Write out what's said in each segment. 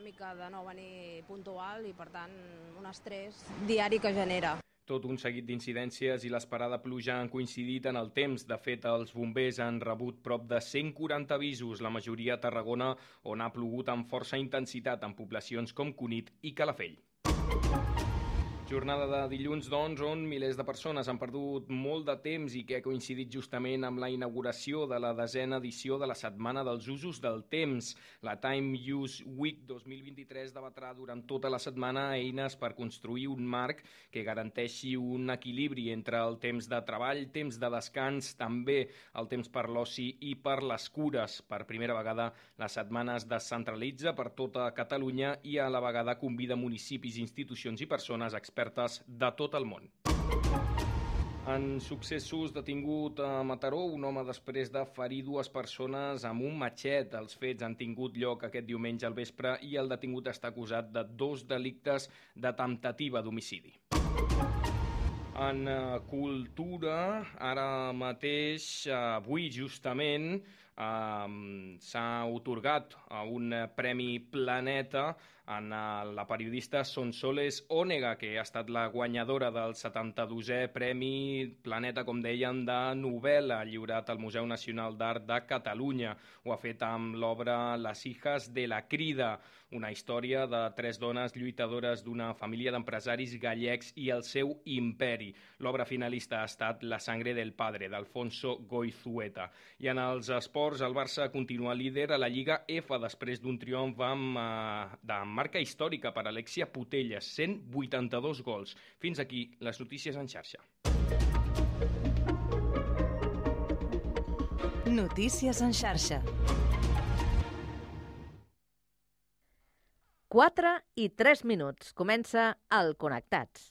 dinàmica de no venir puntual i, per tant, un estrès diari que genera. Tot un seguit d'incidències i l'esperada pluja han coincidit en el temps. De fet, els bombers han rebut prop de 140 avisos, la majoria a Tarragona, on ha plogut amb força intensitat en poblacions com Cunit i Calafell. Jornada de dilluns, doncs, on milers de persones han perdut molt de temps i que ha coincidit justament amb la inauguració de la desena edició de la Setmana dels Usos del Temps. La Time Use Week 2023 debatrà durant tota la setmana eines per construir un marc que garanteixi un equilibri entre el temps de treball, temps de descans, també el temps per l'oci i per les cures. Per primera vegada, la setmana es descentralitza per tota Catalunya i a la vegada convida municipis, institucions i persones expertes expertes de tot el món. En successos detingut a Mataró, un home després de ferir dues persones amb un matxet. Els fets han tingut lloc aquest diumenge al vespre i el detingut està acusat de dos delictes de temptativa d'homicidi. En uh, cultura, ara mateix, avui justament, uh, s'ha otorgat un Premi Planeta en uh, la periodista Sonsoles Ònega, que ha estat la guanyadora del 72è Premi Planeta, com dèiem, de novel·la, lliurat al Museu Nacional d'Art de Catalunya. Ho ha fet amb l'obra Les hijas de la crida, una història de tres dones lluitadores d'una família d'empresaris gallecs i el seu imperi. L'obra finalista ha estat La sangre del padre, d'Alfonso Goizueta. I en els esports, el Barça continua líder a la Lliga F després d'un triomf amb, eh, de marca històrica per Alexia Putelles, 182 gols. Fins aquí les notícies en xarxa. Notícies en xarxa. 4 i 3 minuts. Comença el Connectats.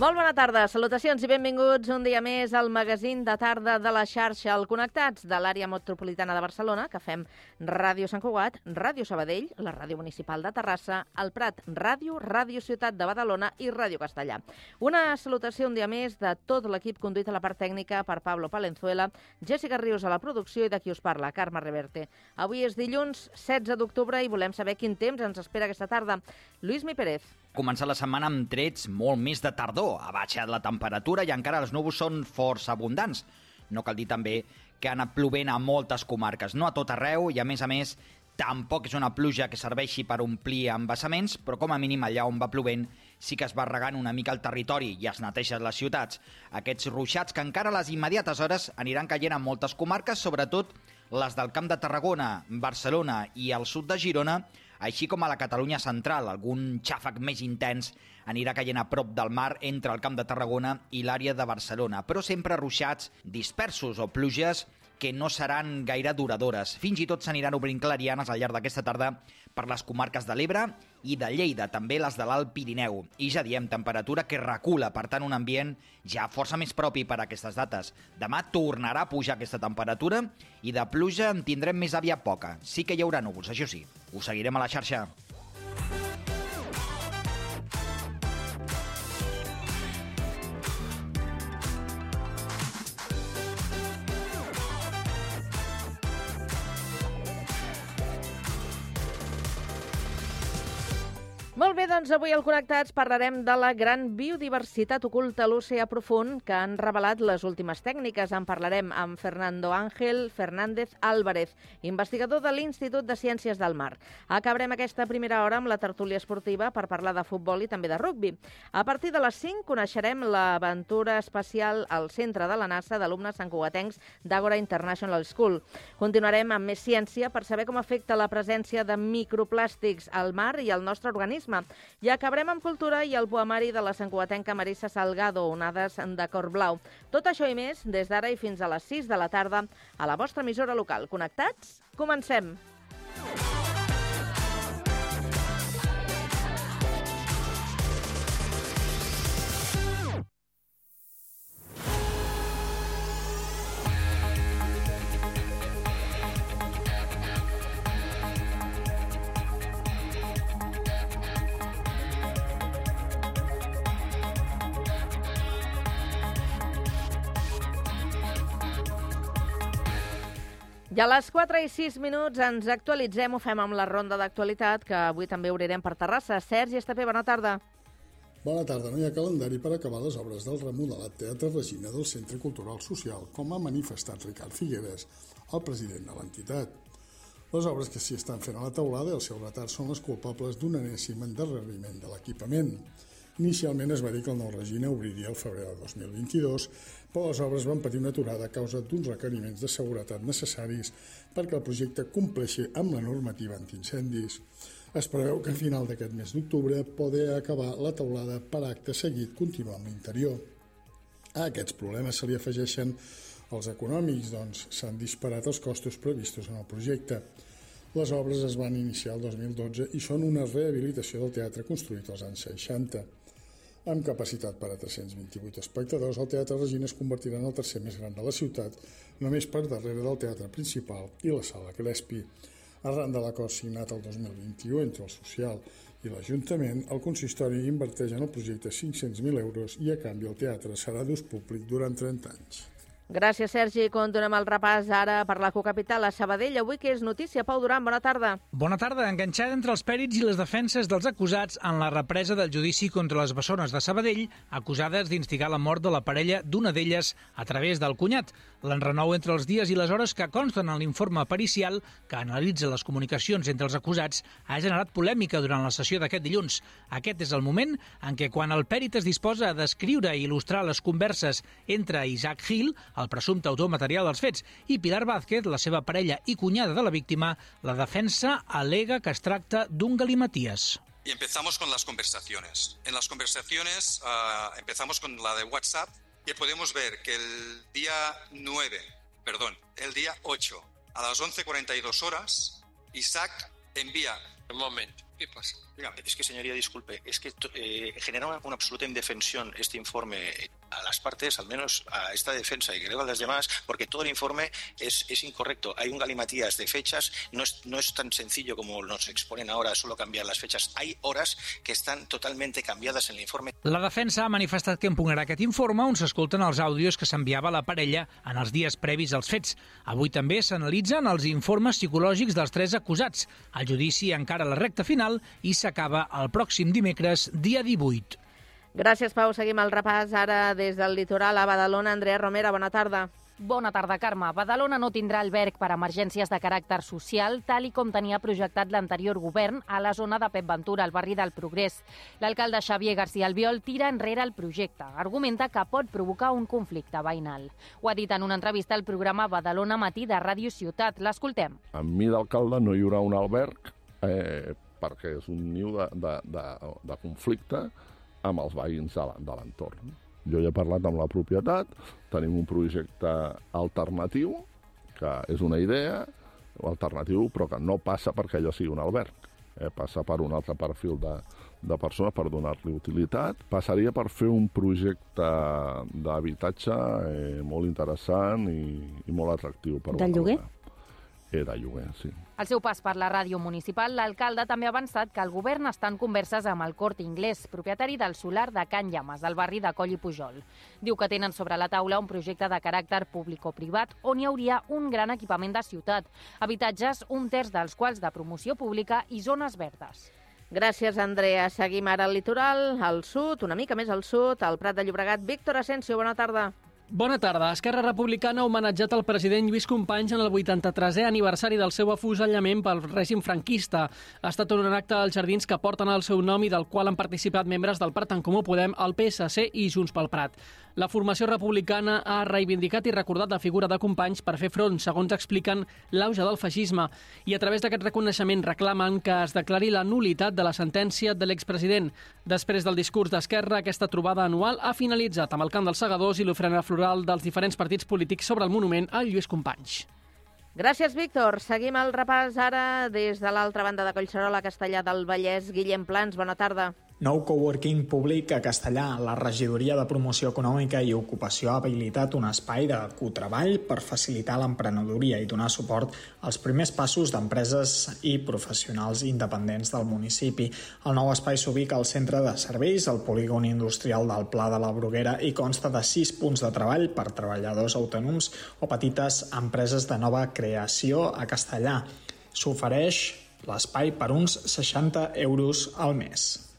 Molt bona tarda, salutacions i benvinguts un dia més al magazín de tarda de la xarxa al Connectats de l'àrea metropolitana de Barcelona, que fem Ràdio Sant Cugat, Ràdio Sabadell, la Ràdio Municipal de Terrassa, el Prat Ràdio, Ràdio Ciutat de Badalona i Ràdio Castellà. Una salutació un dia més de tot l'equip conduït a la part tècnica per Pablo Palenzuela, Jessica Rius a la producció i de qui us parla, Carme Reverte. Avui és dilluns 16 d'octubre i volem saber quin temps ens espera aquesta tarda. Lluís Mi Pérez. Comença la setmana amb trets molt més de tardor. Ha baixat la temperatura i encara els núvols són força abundants. No cal dir també que ha anat plovent a moltes comarques, no a tot arreu, i a més a més tampoc és una pluja que serveixi per omplir embassaments, però com a mínim allà on va plovent sí que es va regant una mica el territori i es neteixen les ciutats. Aquests ruixats que encara a les immediates hores aniran caient en moltes comarques, sobretot les del Camp de Tarragona, Barcelona i el sud de Girona, així com a la Catalunya central. Algun xàfec més intens anirà caient a prop del mar entre el Camp de Tarragona i l'àrea de Barcelona, però sempre ruixats dispersos o pluges que no seran gaire duradores. Fins i tot s'aniran obrint clarianes al llarg d'aquesta tarda per les comarques de l'Ebre i de Lleida, també les de l'Alt Pirineu. I ja diem, temperatura que recula, per tant un ambient ja força més propi per a aquestes dates. Demà tornarà a pujar aquesta temperatura i de pluja en tindrem més aviat poca. Sí que hi haurà núvols, això sí. Ho seguirem a la xarxa. Molt bé, doncs avui al Connectats parlarem de la gran biodiversitat oculta a l'oceà profund que han revelat les últimes tècniques. En parlarem amb Fernando Ángel Fernández Álvarez, investigador de l'Institut de Ciències del Mar. Acabarem aquesta primera hora amb la tertúlia esportiva per parlar de futbol i també de rugbi. A partir de les 5 coneixerem l'aventura espacial al centre de la NASA d'alumnes santcugatencs d'Agora International School. Continuarem amb més ciència per saber com afecta la presència de microplàstics al mar i al nostre organisme i acabarem amb cultura i el poemari de la santcugatenca Marissa Salgado, onades de cor blau. Tot això i més des d'ara i fins a les 6 de la tarda a la vostra emissora local. Connectats? Comencem! A les 4 i 6 minuts ens actualitzem, ho fem amb la ronda d'actualitat, que avui també obrirem per Terrassa. Sergi Estapé, bona tarda. Bona tarda. No hi ha calendari per acabar les obres del remodelat Teatre Regina del Centre Cultural Social, com ha manifestat Ricard Figueres, el president de l'entitat. Les obres que s'hi estan fent a la teulada i el seu retard són les culpables d'un enèsim endarreriment de l'equipament. Inicialment es va dir que el nou Regina obriria el febrer de 2022, però les obres van patir una aturada a causa d'uns requeriments de seguretat necessaris perquè el projecte compleixi amb la normativa antiincendis. Es preveu que a final d'aquest mes d'octubre poder acabar la teulada per acte seguit continuar amb l'interior. A aquests problemes se li afegeixen els econòmics, doncs s'han disparat els costos previstos en el projecte. Les obres es van iniciar el 2012 i són una rehabilitació del teatre construït als anys 60. Amb capacitat per a 328 espectadors, el Teatre Regina es convertirà en el tercer més gran de la ciutat, només per darrere del teatre principal i la sala Crespi. Arran de l'acord signat el 2021 entre el Social i l'Ajuntament, el consistori inverteix en el projecte 500.000 euros i a canvi el teatre serà d'ús públic durant 30 anys. Gràcies, Sergi. Continuem el repàs ara per la cocapital a Sabadell. Avui que és notícia. Pau Duran, bona tarda. Bona tarda. Enganxada entre els pèrits i les defenses dels acusats en la represa del judici contra les bessones de Sabadell, acusades d'instigar la mort de la parella d'una d'elles a través del cunyat. L'enrenou entre els dies i les hores que consten en l'informe pericial que analitza les comunicacions entre els acusats ha generat polèmica durant la sessió d'aquest dilluns. Aquest és el moment en què quan el pèrit es disposa a descriure i il·lustrar les converses entre Isaac Hill, el presumpte autor material dels fets, i Pilar Vázquez, la seva parella i cunyada de la víctima, la defensa alega que es tracta d'un galimaties. Y empezamos con las conversaciones. En las conversaciones uh, empezamos con la de WhatsApp y podemos ver que el día 9, perdón, el día 8, a las 11.42 horas, Isaac envía... Un momento, ¿qué pasa? Dígame. Es que, señoría, disculpe, es que eh, genera una, una, absoluta indefensión este informe a las partes, al menos a esta defensa y creo a las demás, porque todo el informe es, es incorrecto. Hay un galimatías de fechas, no es, no es tan sencillo como nos exponen ahora, solo cambiar las fechas. Hay horas que están totalmente cambiadas en el informe. La defensa ha manifestat que impugnarà aquest informe on s'escolten els àudios que s'enviava la parella en els dies previs als fets. Avui també s'analitzen els informes psicològics dels tres acusats. El judici encara a la recta final i s'ha s'acaba el pròxim dimecres, dia 18. Gràcies, Pau. Seguim el repàs ara des del litoral a Badalona. Andrea Romera, bona tarda. Bona tarda, Carme. Badalona no tindrà alberg per a emergències de caràcter social, tal i com tenia projectat l'anterior govern a la zona de Pep Ventura, al barri del Progrés. L'alcalde Xavier García Albiol tira enrere el projecte. Argumenta que pot provocar un conflicte veïnal. Ho ha dit en una entrevista al programa Badalona Matí de Ràdio Ciutat. L'escoltem. A mi d'alcalde no hi haurà un alberg eh, perquè és un niu de, de, de, de conflicte amb els veïns de l'entorn. Jo ja he parlat amb la propietat, tenim un projecte alternatiu, que és una idea, alternatiu, però que no passa perquè allò sigui un alberg. Eh? Passa per un altre perfil de, de persona per donar-li utilitat. Passaria per fer un projecte d'habitatge eh, molt interessant i, i molt atractiu. Per de lloguer? Eh, de lloguer, sí. Al seu pas per la ràdio municipal, l'alcalde també ha avançat que el govern està en converses amb el Corte Inglés, propietari del solar de Can Llames, del barri de Coll i Pujol. Diu que tenen sobre la taula un projecte de caràcter públic o privat on hi hauria un gran equipament de ciutat, habitatges, un terç dels quals de promoció pública i zones verdes. Gràcies, Andrea. Seguim ara al litoral, al sud, una mica més al sud, al Prat de Llobregat. Víctor Asensio, bona tarda. Bona tarda. Esquerra Republicana ha homenatjat el president Lluís Companys en el 83è aniversari del seu afusellament pel règim franquista. Ha estat un acte als jardins que porten el seu nom i del qual han participat membres del Prat en Comú Podem, el PSC i Junts pel Prat. La formació republicana ha reivindicat i recordat la figura de Companys per fer front, segons expliquen, l'auge del feixisme i a través d'aquest reconeixement reclamen que es declari la nulitat de la sentència de l'expresident. Després del discurs d'Esquerra, aquesta trobada anual ha finalitzat amb el cant dels segadors i l'ofrena floral dels diferents partits polítics sobre el monument a Lluís Companys. Gràcies, Víctor. Seguim el repàs ara des de l'altra banda de Collserola, Castellà del Vallès. Guillem Plans, bona tarda. Nou coworking públic a Castellà, la regidoria de promoció econòmica i ocupació ha habilitat un espai de cotreball per facilitar l'emprenedoria i donar suport als primers passos d'empreses i professionals independents del municipi. El nou espai s'ubica al centre de serveis, al polígon industrial del Pla de la Bruguera i consta de sis punts de treball per treballadors autònoms o petites empreses de nova creació a Castellà. S'ofereix l'espai per uns 60 euros al mes.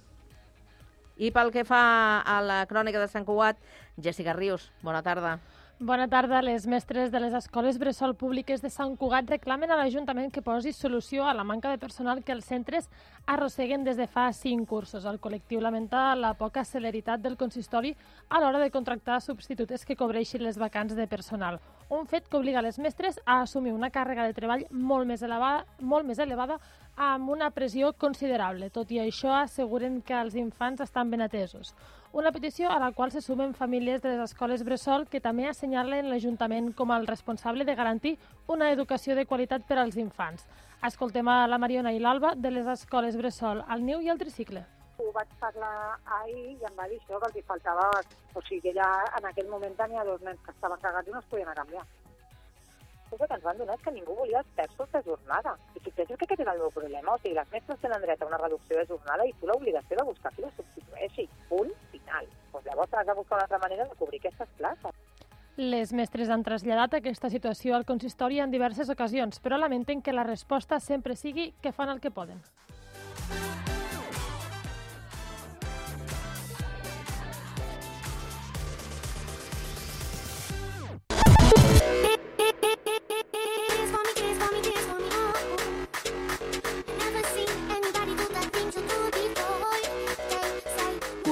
I pel que fa a la crònica de Sant Cugat, Jessica Rius, bona tarda. Bona tarda. Les mestres de les escoles bressol públiques de Sant Cugat reclamen a l'Ajuntament que posi solució a la manca de personal que els centres arrosseguen des de fa cinc cursos. El col·lectiu lamenta la poca celeritat del consistori a l'hora de contractar substitutes que cobreixin les vacants de personal. Un fet que obliga les mestres a assumir una càrrega de treball molt més elevada, molt més elevada amb una pressió considerable. Tot i això, asseguren que els infants estan ben atesos. Una petició a la qual se sumen famílies de les escoles Bressol que també assenyalen l'Ajuntament com el responsable de garantir una educació de qualitat per als infants. Escoltem a la Mariona i l'Alba de les escoles Bressol, al Niu i al Tricicle. Ho vaig parlar ahir i em va dir això, que els faltava... O sigui, ja en aquell moment tenia dos nens que estaven cagats i no es podien a canviar cosa que ens van donar és que ningú volia els terços de jornada. I fixeu que aquest era el meu problema. O sigui, les mestres tenen dret a una reducció de jornada i tu l'obligació de buscar qui la substitueixi. Punt final. Pues llavors has de buscar una altra manera de cobrir aquestes places. Les mestres han traslladat aquesta situació al consistori en diverses ocasions, però lamenten que la resposta sempre sigui que fan el que poden.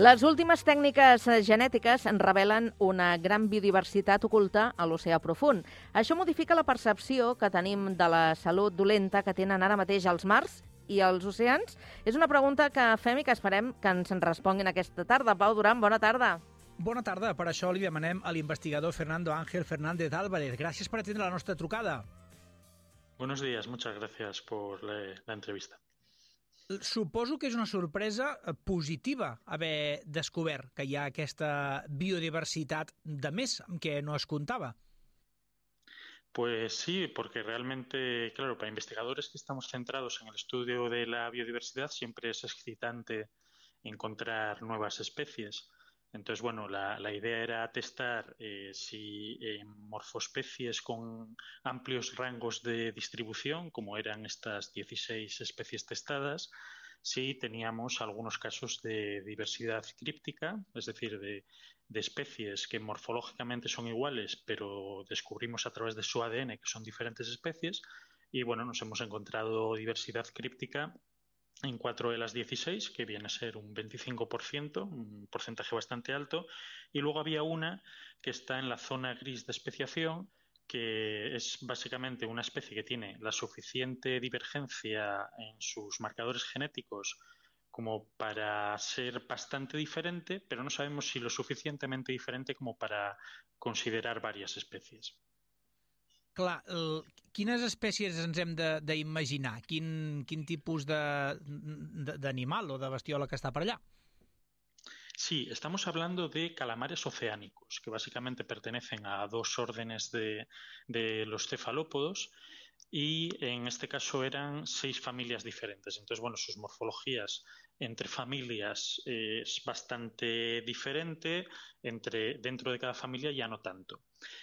Les últimes tècniques genètiques en revelen una gran biodiversitat oculta a l'oceà profund. Això modifica la percepció que tenim de la salut dolenta que tenen ara mateix els mars i els oceans? És una pregunta que fem i que esperem que ens en responguin aquesta tarda. Pau Duran, bona tarda. Bona tarda. Per això li demanem a l'investigador Fernando Ángel Fernández Álvarez. Gràcies per atendre la nostra trucada. Buenos días, muchas gracias por la, la entrevista. Suposo que és una sorpresa eh, positiva haver descobert que hi ha aquesta biodiversitat de més què no es comptava. Pues sí, porque realmente, claro, para investigadores que estamos centrados en el estudio de la biodiversidad siempre es excitante encontrar nuevas especies. Entonces, bueno, la, la idea era testar eh, si en morfospecies con amplios rangos de distribución, como eran estas 16 especies testadas, si teníamos algunos casos de diversidad críptica, es decir, de, de especies que morfológicamente son iguales, pero descubrimos a través de su ADN que son diferentes especies. Y bueno, nos hemos encontrado diversidad críptica en 4 de las 16, que viene a ser un 25%, un porcentaje bastante alto, y luego había una que está en la zona gris de especiación, que es básicamente una especie que tiene la suficiente divergencia en sus marcadores genéticos como para ser bastante diferente, pero no sabemos si lo suficientemente diferente como para considerar varias especies. Clar, el, quines espècies ens hem d'imaginar? Quin, quin tipus o de bestiola que està per allà? Sí, estamos hablando de calamares oceánicos, que básicamente pertenecen a dos órdenes de, de los cefalópodos y en este caso eran seis familias diferentes. Entonces, bueno, sus morfologías entre familias es bastante diferente, entre, dentro de cada familia ya no tanto.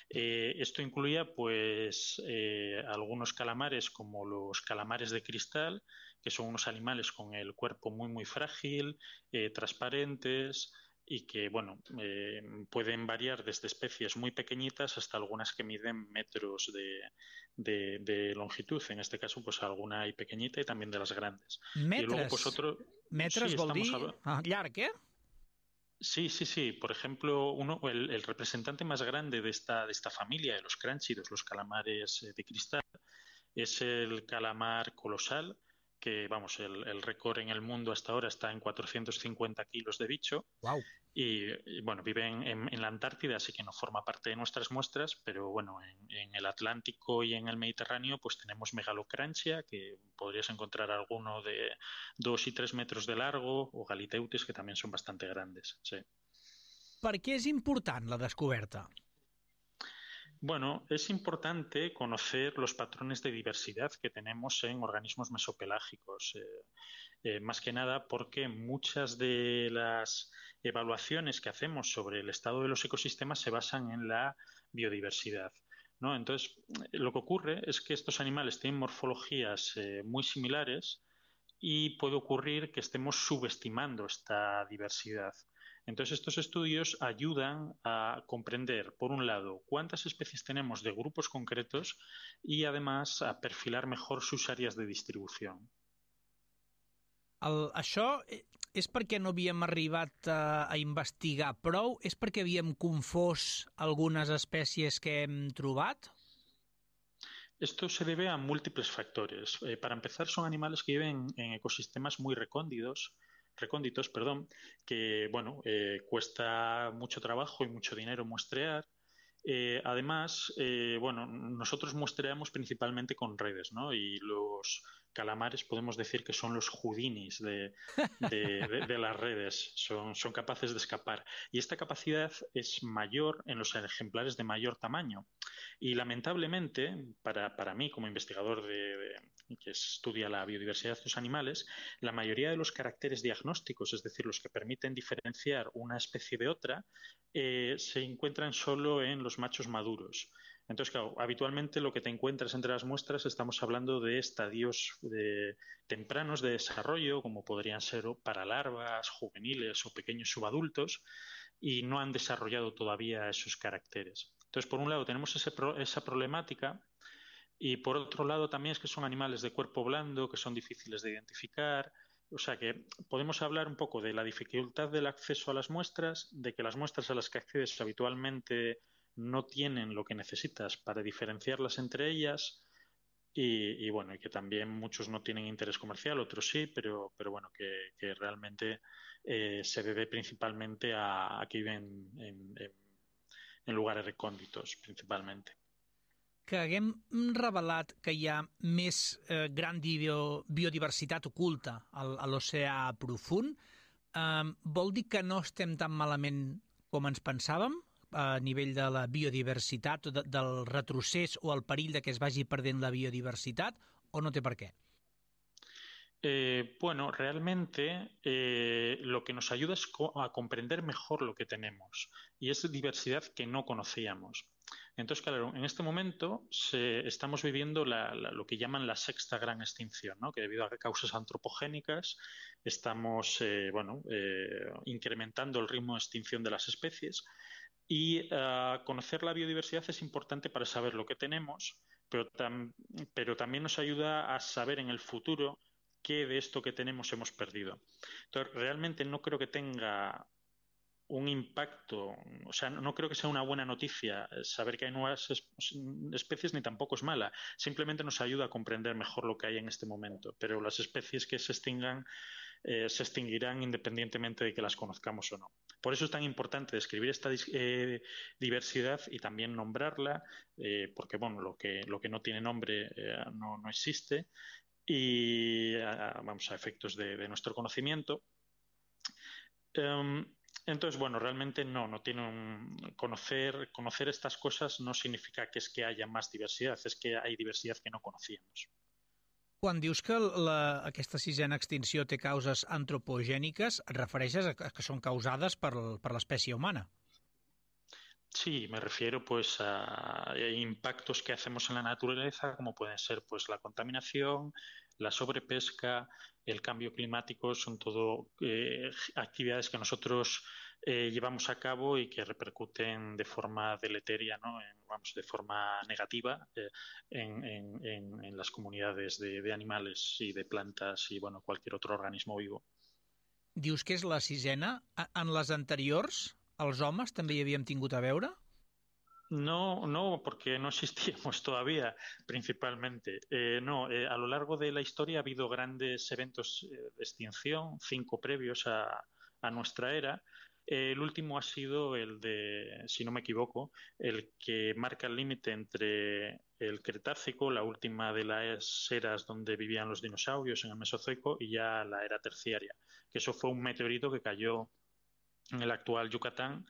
Eh, esto incluía pues eh, algunos calamares como los calamares de cristal, que son unos animales con el cuerpo muy muy frágil, eh, transparentes, y que bueno eh, pueden variar desde especies muy pequeñitas hasta algunas que miden metros de, de, longitud. En este caso, pues alguna hay pequeñita y también de las grandes. Metres. Y luego, pues otro... Metres sí, llarg, eh? Sí, sí, sí. Por ejemplo, uno, el, representante más grande de esta, de esta familia, de los cránchidos, los calamares eh, de cristal, es el calamar colosal, que vamos, el, el récord en el mundo hasta ahora está en 450 kilos de bicho. Wow. Y, y, bueno, vive en, en- en la Antártida, así que no forma parte de nuestras muestras, pero bueno, en, en el Atlántico y en el Mediterráneo, pues tenemos megalocranchia, que podrías encontrar alguno de dos y tres metros de largo, o galiteutis, que también son bastante grandes. Sí. Per què és important la descoberta? Bueno, es importante conocer los patrones de diversidad que tenemos en organismos mesopelágicos. eh, eh, más que nada porque muchas de las evaluaciones que hacemos sobre el estado de los ecosistemas se basan en la biodiversidad. ¿no? Entonces, eh, lo que ocurre es que estos animales tienen morfologías muy similares y puede ocurrir que estemos subestimando esta diversidad. Entonces, estos estudios ayudan a comprender, por un lado, cuántas especies tenemos de grupos concretos y además a perfilar mejor sus áreas de distribución. El, això eh, és perquè no havíem arribat a, a investigar prou? És perquè havíem confós algunes espècies que hem trobat? Esto se debe a múltiples factores. Eh, para empezar, son animales que viven en ecosistemas muy recóndidos, recónditos, perdón, que bueno, eh, cuesta mucho trabajo y mucho dinero muestrear. Eh, además, eh, bueno, nosotros muestreamos principalmente con redes, ¿no? Y los calamares podemos decir que son los judinis de, de- de- las redes, son, son capaces de escapar. Y esta capacidad es mayor en los ejemplares de mayor tamaño. Y lamentablemente, para, para mí como investigador de- que estudia la biodiversidad de los animales, la mayoría de los caracteres diagnósticos, es decir, los que permiten diferenciar una especie de otra, eh, se encuentran solo en los machos maduros. Entonces, claro, habitualmente lo que te encuentras entre las muestras estamos hablando de estadios de- tempranos de desarrollo, como podrían ser para larvas, juveniles o pequeños subadultos, y no han desarrollado todavía esos caracteres. Entonces, por un lado, tenemos esa problemática y por otro lado también es que son animales de cuerpo blando, que son difíciles de identificar. O sea que podemos hablar un poco de la dificultad del acceso a las muestras, de que las muestras a las que accedes habitualmente no tienen lo que necesitas para diferenciarlas entre ellas y, bueno, y que también muchos no tienen interés comercial, otros sí, pero, pero bueno, que, realmente eh, se debe principalmente a, que viven en, en- en lugares recónditos, principalmente. Que haguem revelat que hi ha més eh, gran bio, biodiversitat oculta a l'oceà profund, eh, vol dir que no estem tan malament com ens pensàvem a nivell de la biodiversitat, o de, del retrocés o el perill de que es vagi perdent la biodiversitat, o no té per què? Eh, bueno, realmente eh, lo que nos ayuda es co- a comprender mejor lo que tenemos y es diversidad que no conocíamos. Entonces, claro, en este momento estamos viviendo lo que llaman la sexta gran extinción, ¿no? que debido a causas antropogénicas estamos eh, bueno, eh, incrementando el ritmo de extinción de las especies y ah, conocer la biodiversidad es importante para saber lo que tenemos, pero, pero también nos ayuda a saber en el futuro qué de esto que tenemos hemos perdido. Entonces, realmente no creo que tenga un impacto, o sea, no creo que sea una buena noticia eh, saber que hay nuevas es- especies ni tampoco es mala. Simplemente nos ayuda a comprender mejor lo que hay en este momento. Pero las especies que se extingan eh, se extinguirán independientemente de que las conozcamos o no. Por eso es tan importante describir esta eh, diversidad y también nombrarla, porque bueno, lo que, no tiene nombre no, existe y vamos a efectos de, de nuestro conocimiento. Em, entonces, bueno, realmente no, no tiene un conocer, conocer estas cosas no significa que es que haya más diversidad, es que hay diversidad que no conocíamos. Quan dius que la, aquesta sisena extinció té causes antropogèniques, et refereixes a que són causades per, per l'espècie humana? Sí, me refiero pues a impactos que hacemos en la naturaleza, como pueden ser pues la contaminación, la sobrepesca, el cambio climático, son todo eh, actividades que nosotros eh, llevamos a cabo y que repercuten de forma deleteria, ¿no? en, vamos, de forma negativa eh, en, en, en, las comunidades de, de animales y de plantas y bueno, cualquier otro organismo vivo. Dius que és la sisena. En les anteriors, els homes també hi havíem tingut a veure? No, no, porque no existíamos todavía, principalmente. Eh, no, eh, a lo largo de la historia ha habido grandes eventos eh, de extinción, cinco previos a, a nuestra era, El último ha sido el de, si no me equivoco, el que marca el límite entre el Cretácico, la última de las eras donde vivían los dinosaurios en el Mesozoico, y ya la era terciaria, que eso fue un meteorito que cayó en el actual Yucatán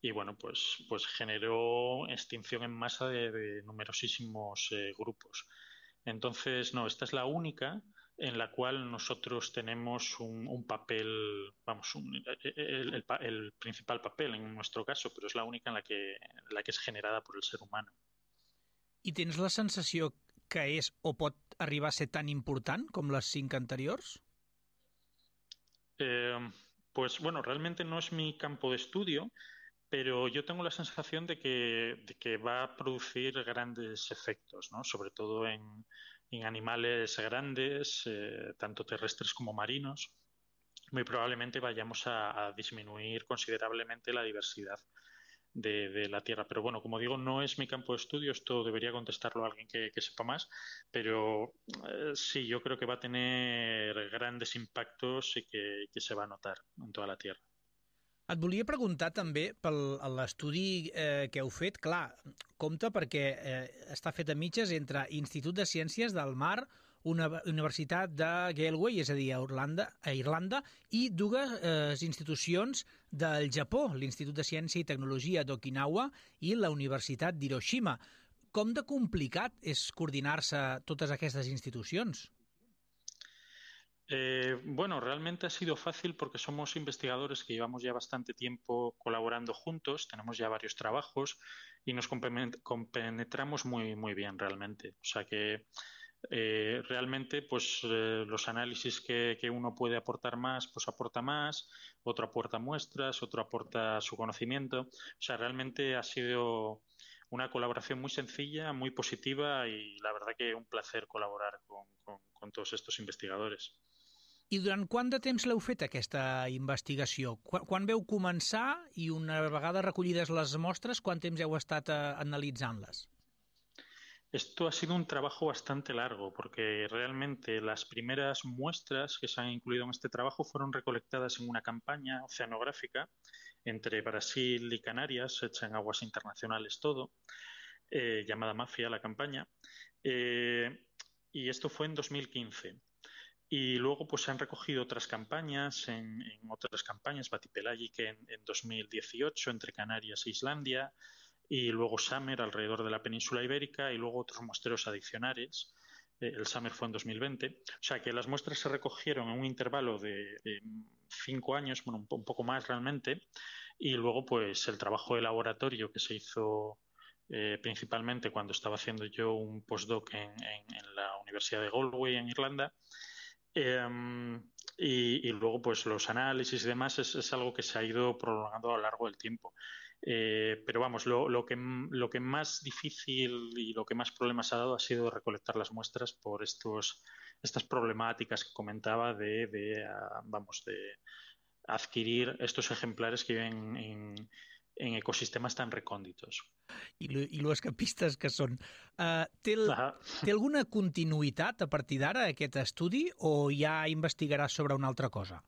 y bueno, pues, pues generó extinción en masa de, de numerosísimos eh, grupos. Entonces, no, esta es la única en la cual nosotros tenemos un, un papel, vamos, un, el, el, el, principal papel en nuestro caso, pero es la única en la que, en la que es generada por el ser humano. I tens la sensació que és o pot arribar a ser tan important com les cinc anteriors? Eh, pues bueno, realmente no es mi campo de estudio, pero yo tengo la sensación de que, va a producir grandes efectos, ¿no? sobre todo en, animales grandes, eh, tanto terrestres como marinos, muy probablemente vayamos a, disminuir considerablemente la diversidad de, la Tierra. Pero bueno, como digo, no es mi campo de estudio, esto debería contestarlo alguien que, sepa más, pero eh, sí, yo creo que va a tener grandes impactos y que se va a notar en toda la Tierra. Et volia preguntar també pel l'estudi eh, que heu fet. Clar, compte perquè eh, està fet a mitges entre Institut de Ciències del Mar, una Universitat de Galway, és a dir, a Irlanda, a Irlanda i dues eh, institucions del Japó, l'Institut de Ciència i Tecnologia d'Okinawa i la Universitat d'Hiroshima. Com de complicat és coordinar-se totes aquestes institucions? Eh, bueno, realmente ha sido fácil porque somos investigadores que llevamos ya bastante tiempo colaborando juntos, tenemos ya varios trabajos y nos compenetramos muy, muy bien realmente. O sea que eh, realmente pues eh, los análisis que, uno puede aportar más, pues aporta más, otro aporta muestras, otro aporta su conocimiento. O sea, realmente ha sido una colaboración muy sencilla, muy positiva y la verdad que un placer colaborar con todos estos investigadores. I durant quant de temps l'heu fet, aquesta investigació? Quan, quan veu començar i una vegada recollides les mostres, quant temps heu estat eh, analitzant-les? Esto ha sido un trabajo bastante largo porque realmente las primeras muestras que se han incluido en este trabajo fueron recolectadas en una campaña oceanográfica entre Brasil y Canarias, hecha en aguas internacionales todo, eh, llamada Mafia la campaña, eh, y esto fue en 2015. Y luego pues se han recogido otras campañas, en, otras campañas, Batipelagic en, en 2018 entre Canarias e Islandia, y luego Summer alrededor de la península ibérica y luego otros muestreos adicionales. Eh, el Summer fue en 2020. O sea que las muestras se recogieron en un intervalo de, cinco años, bueno, un, poco más realmente, y luego pues el trabajo de laboratorio que se hizo eh, principalmente cuando estaba haciendo yo un postdoc en, en la Universidad de Galway en Irlanda, Eh, y, luego, pues los análisis y demás es, algo que se ha ido prolongando a lo largo del tiempo. Eh, pero vamos, lo, lo, que, lo que más difícil y lo que más problemas ha dado ha sido recolectar las muestras por estos, estas problemáticas que comentaba de, de uh, vamos, de adquirir estos ejemplares que viven en, en ecosistemes tan recònditos. I, I lo escapistes que són. Uh, té, el, ah. té alguna continuïtat a partir d'ara aquest estudi o ja investigaràs sobre una altra cosa?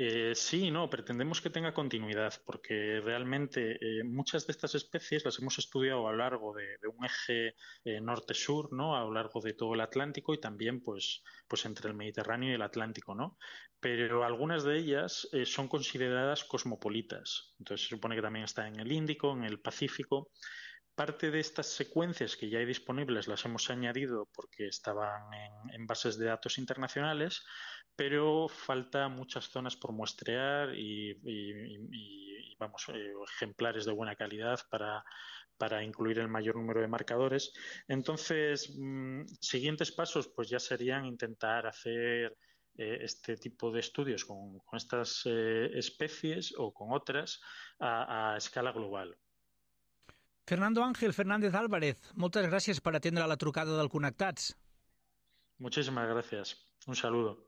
Eh, sí, no, pretendemos que tenga continuidad porque realmente eh, muchas de estas especies las hemos estudiado a lo largo de, un eje eh, norte-sur, ¿no? A lo largo de todo el Atlántico y también, pues, pues entre el Mediterráneo y el Atlántico, ¿no? Pero algunas de ellas son consideradas cosmopolitas. Entonces se supone que también está en el Índico, en el Pacífico, Parte de estas secuencias que ya hay disponibles las hemos añadido porque estaban en bases de datos internacionales, pero falta muchas zonas por muestrear y, y, y vamos, eh, ejemplares de buena calidad para, para incluir el mayor número de marcadores. Entonces, mmm, siguientes pasos pues ya serían intentar hacer eh, este tipo de estudios con, con estas eh, especies o con otras a, a escala global. Fernando Ángel Fernández Álvarez, moltes gràcies per atendre la trucada del Connectats. Muchísimas gracias. Un saludo.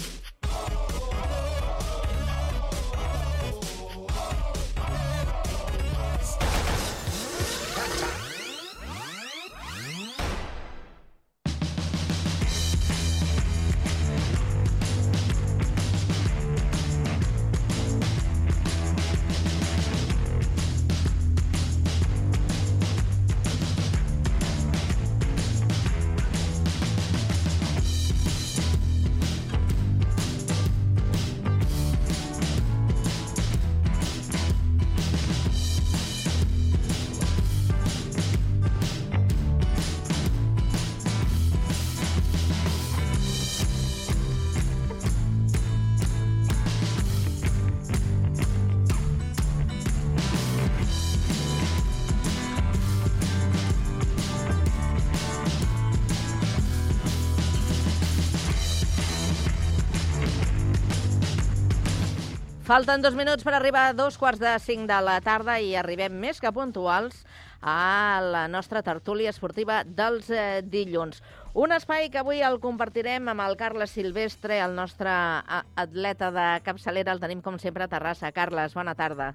Falten dos minuts per arribar a dos quarts de cinc de la tarda i arribem més que puntuals a la nostra tertúlia esportiva dels eh, dilluns. Un espai que avui el compartirem amb el Carles Silvestre, el nostre atleta de capçalera. El tenim, com sempre, a Terrassa. Carles, bona tarda.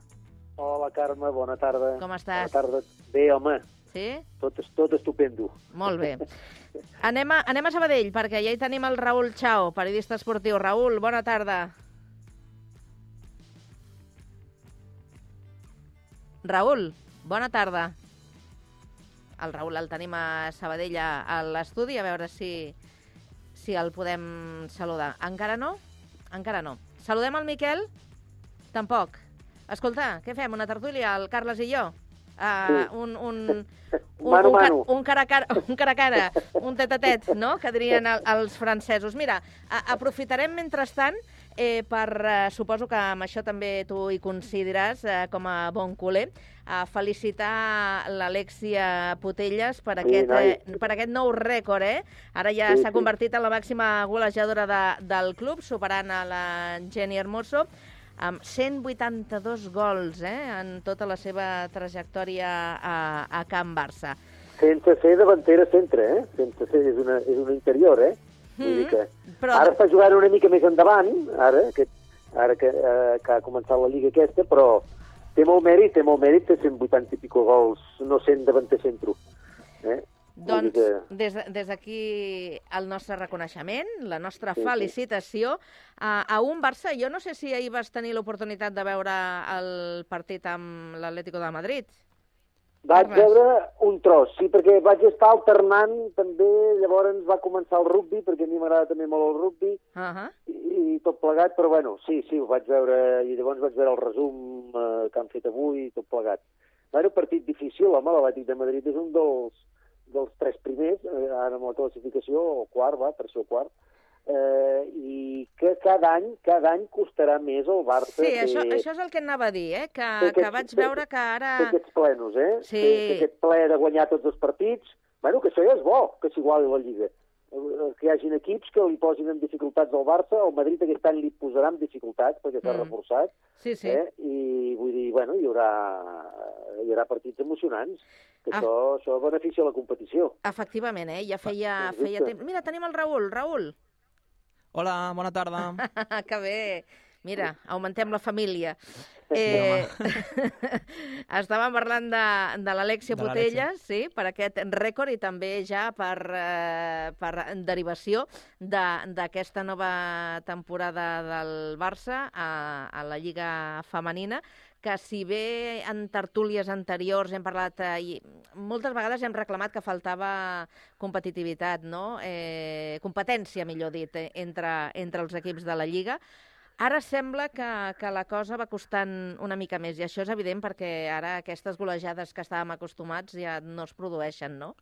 Hola, Carme, bona tarda. Com estàs? Bona tarda. Bé, home, Sí? tot, tot estupendo. Molt bé. Anem a, anem a Sabadell, perquè ja hi tenim el Raül Chao, periodista esportiu. Raül, bona tarda. Raül, bona tarda. El Raül el tenim a Sabadell a, l'estudi, a veure si, si el podem saludar. Encara no? Encara no. Saludem el Miquel? Tampoc. Escolta, què fem? Una tertúlia, el Carles i jo? Uh, un, un, un, Mano un, mano. un cara a cara, un cara a cara, un tet a tet, no?, que dirien el, els francesos. Mira, aprofitarem mentrestant eh, per, eh, suposo que amb això també tu hi coincidiràs eh, com a bon culer, a felicitar l'Alexia Potelles per, Sí, aquest, eh, per aquest nou rècord, eh? Ara ja Sí, s'ha sí. convertit en la màxima golejadora de, del club, superant a la Jenny Hermoso, amb 182 gols eh, en tota la seva trajectòria a, a Can Barça. Sense ser davantera centre, eh? Sense ser, és una, és una interior, eh? Vull dir que... Però- Ara està jugant una mica més endavant, ara, que, ara que, eh, que ha començat la lliga aquesta, però té molt mèrit, té molt mèrit, té 180 i pico gols, no sent davanter centro. Eh? Doncs des, de- des d'aquí el nostre reconeixement, la nostra Sí, sí. felicitació a, a un Barça. Jo no sé si ahir vas tenir l'oportunitat de veure el partit amb l'Atlético de Madrid. Vaig veure un tros, sí, perquè vaig estar alternant també, llavors va començar el rugby, perquè a mi m'agrada també molt el rugby, Uh -huh. i, i tot plegat, però bueno, sí, sí, ho vaig veure, i llavors vaig veure el resum eh, que han fet avui, i tot plegat. Bueno, partit difícil, home, l'Atlètic de Madrid és un dels, dels tres primers, eh, ara amb la classificació, o quart, va, tercer o quart, eh, i que cada any, cada any costarà més el Barça Sí, això, fer- això és el que anava a dir, eh? que, que aquests- vaig fer- veure que ara... fer aquests plenos, eh? Sí. Fer, fer aquest ple de guanyar tots els partits. Bueno, que això ja és bo, que s'iguali la Lliga. Eh, Que hi hagin equips que li posin en dificultats al Barça, el Madrid aquest any li posarà en dificultats perquè s'ha Mm. reforçat, Sí, sí. eh? i vull dir, bueno, hi haurà, hi haurà partits emocionants. que Ah. això, això beneficia la competició. Efectivament, eh? Ja feia, sens feia dubte. temps... Mira, tenim el Raül. Raül. Hola, bona tarda. que bé. Mira, augmentem la família. Eh, estàvem parlant de, de l'Alexia De. Potella, sí, per aquest rècord i també ja per, eh, per derivació de- d'aquesta nova temporada del Barça a, a la Lliga Femenina, que si bé en tertúlies anteriors hem parlat, eh, i moltes vegades hem reclamat que faltava competitivitat, no? eh, competència, millor dit, eh, entre, entre els equips de la Lliga, Ara sembla que, que la cosa va costant una mica més, i això és evident perquè ara aquestes golejades que estàvem acostumats ja no es produeixen, no?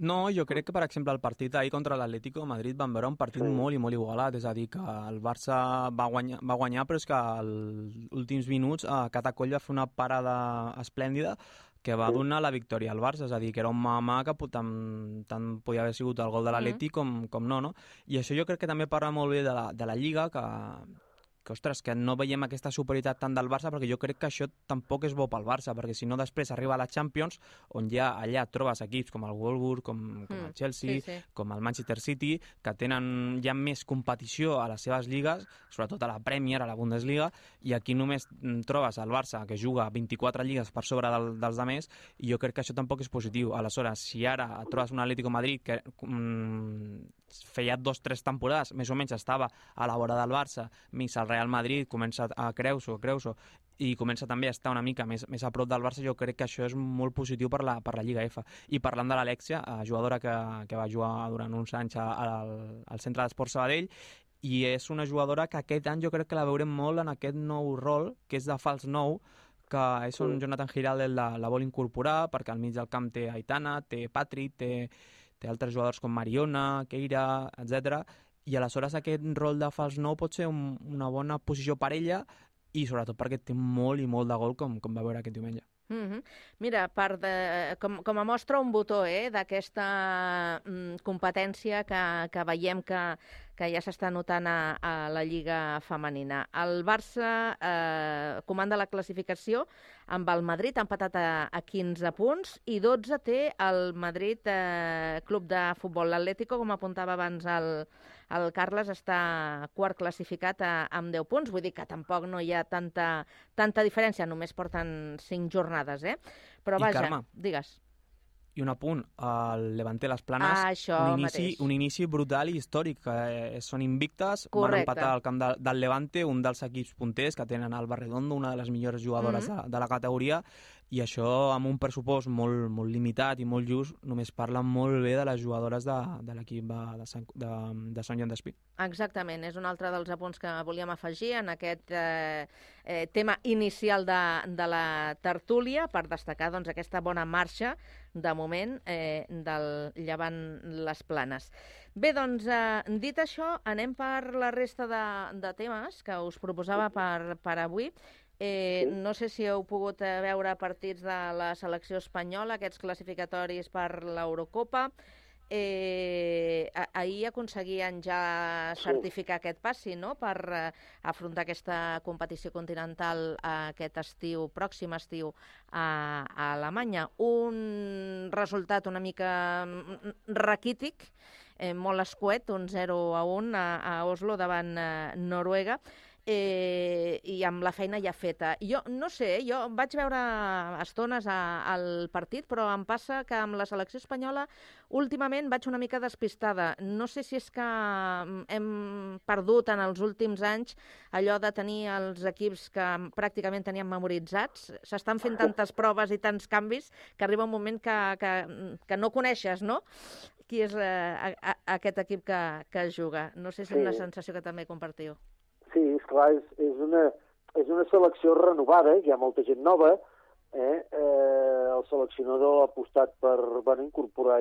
No, jo crec que, per exemple, el partit ahir contra l'Atlético de Madrid van veure un partit Sí. molt i molt igualat, és a dir, que el Barça va guanyar, va guanyar però és que als últims minuts eh, Catacoll va fer una parada esplèndida que va Sí. donar la victòria al Barça, és a dir, que era un mà que tant, tant podia haver sigut el gol de l'Atleti com, com no, no? I això jo crec que també parla molt bé de la, de la Lliga, que, que, ostres, que no veiem aquesta superioritat tant del Barça, perquè jo crec que això tampoc és bo pel Barça, perquè si no després arriba a la Champions, on ja allà trobes equips com el Wolfsburg, com, com Mm, el Chelsea, sí, sí. com el Manchester City, que tenen ja més competició a les seves lligues, sobretot a la Premier, a la Bundesliga, i aquí només mm, trobes el Barça, que juga 24 lligues per sobre del, dels altres, i jo crec que això tampoc és positiu. Aleshores, si ara trobes un Atlético Madrid que mm, feia dos tres temporades, més o menys estava a la vora del Barça, més el Real Madrid comença a creus-ho, creus-ho, i comença també a estar una mica més, més a prop del Barça, jo crec que això és molt positiu per la, per la Lliga F. I parlant de l'Alexia, eh, jugadora que, que va jugar durant uns anys al, al centre d'Esport Sabadell, i és una jugadora que aquest any jo crec que la veurem molt en aquest nou rol, que és de fals nou, que és on Sí. Jonathan Giraldez la, la vol incorporar, perquè al mig del camp té Aitana, té Patrick, té, té altres jugadors com Mariona, Keira, etc. I aleshores aquest rol de fals nou pot ser un, una bona posició per ella i sobretot perquè té molt i molt de gol com, com va veure aquest diumenge. Mm -hmm. Mira, per de, com, com a mostra un botó eh, d'aquesta mm, competència que, que veiem que, que ja s'està notant a, a la Lliga Femenina. El Barça eh, comanda la classificació amb el Madrid, ha empatat a, a 15 punts, i 12 té el Madrid eh, Club de Futbol. L'Atlético, com apuntava abans el, el Carles, està quart classificat a, amb 10 punts, vull dir que tampoc no hi ha tanta, tanta diferència, només porten 5 jornades, eh? Però I, vaja, Carme, digues. I un apunt, el Levante Les Planes, Ah, això un, inici, mateix. un inici brutal i històric, que eh, són invictes, Correcte. van empatar al camp de, del Levante, un dels equips punters que tenen Alba Redondo, una de les millors jugadores Mhm. de, de la categoria, i això amb un pressupost molt, molt limitat i molt just, només parla molt bé de les jugadores de, de l'equip de, de, Sant- de, de Sant Joan d'Espí. Exactament, és un altre dels apunts que volíem afegir en aquest eh, eh, tema inicial de, de la tertúlia per destacar doncs, aquesta bona marxa de moment eh, del Llevant les Planes. Bé, doncs, eh, dit això, anem per la resta de, de temes que us proposava per, per avui. Eh, no sé si heu pogut eh, veure partits de la selecció espanyola, aquests classificatoris per l'Eurocopa. Eh, ahir aconseguien ja Sí. certificar aquest passi, no?, per eh, afrontar aquesta competició continental eh, aquest estiu, pròxim estiu, a, a Alemanya. Un resultat una mica mm, raquític, eh, molt escuet, un 0 a 1 a, a Oslo davant eh, Noruega, eh, i amb la feina ja feta. Jo no sé, eh, jo vaig veure estones a, al partit, però em passa que amb la selecció espanyola últimament vaig una mica despistada. No sé si és que mm, hem perdut en els últims anys allò de tenir els equips que pràcticament teníem memoritzats. S'estan fent tantes proves i tants canvis que arriba un moment que, que, que no coneixes, no?, qui és eh, a, a, aquest equip que, que juga. No sé si és Sí. una sensació que també compartiu. Sí, és clar, és, és, una, és una selecció renovada, hi ha molta gent nova, eh? Eh, el seleccionador ha apostat per bueno, incorporar,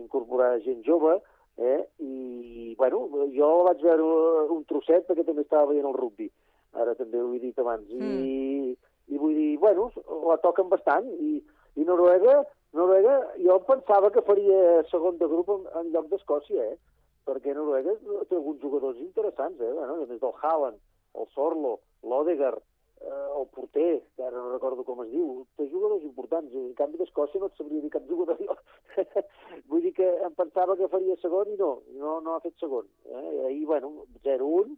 incorporar gent jove, eh? i bueno, jo vaig veure un trosset perquè també estava veient el rugby, ara també ho he dit abans, i, i vull dir, bueno, la toquen bastant, i, i Noruega, Noruega, jo pensava que faria segon de grup en, en lloc d'Escòcia, eh? Perquè Noruega té alguns jugadors interessants, eh? Bueno, a més del Haaland, el Sorlo, l'Odegaard, eh, el porter, que ara no recordo com es diu, té jugadors importants, en canvi d'Escòcia no et sabria dir cap jugador. Vull dir que em pensava que faria segon i no, no, no ha fet segon. Eh? Ahir, bueno, 0-1,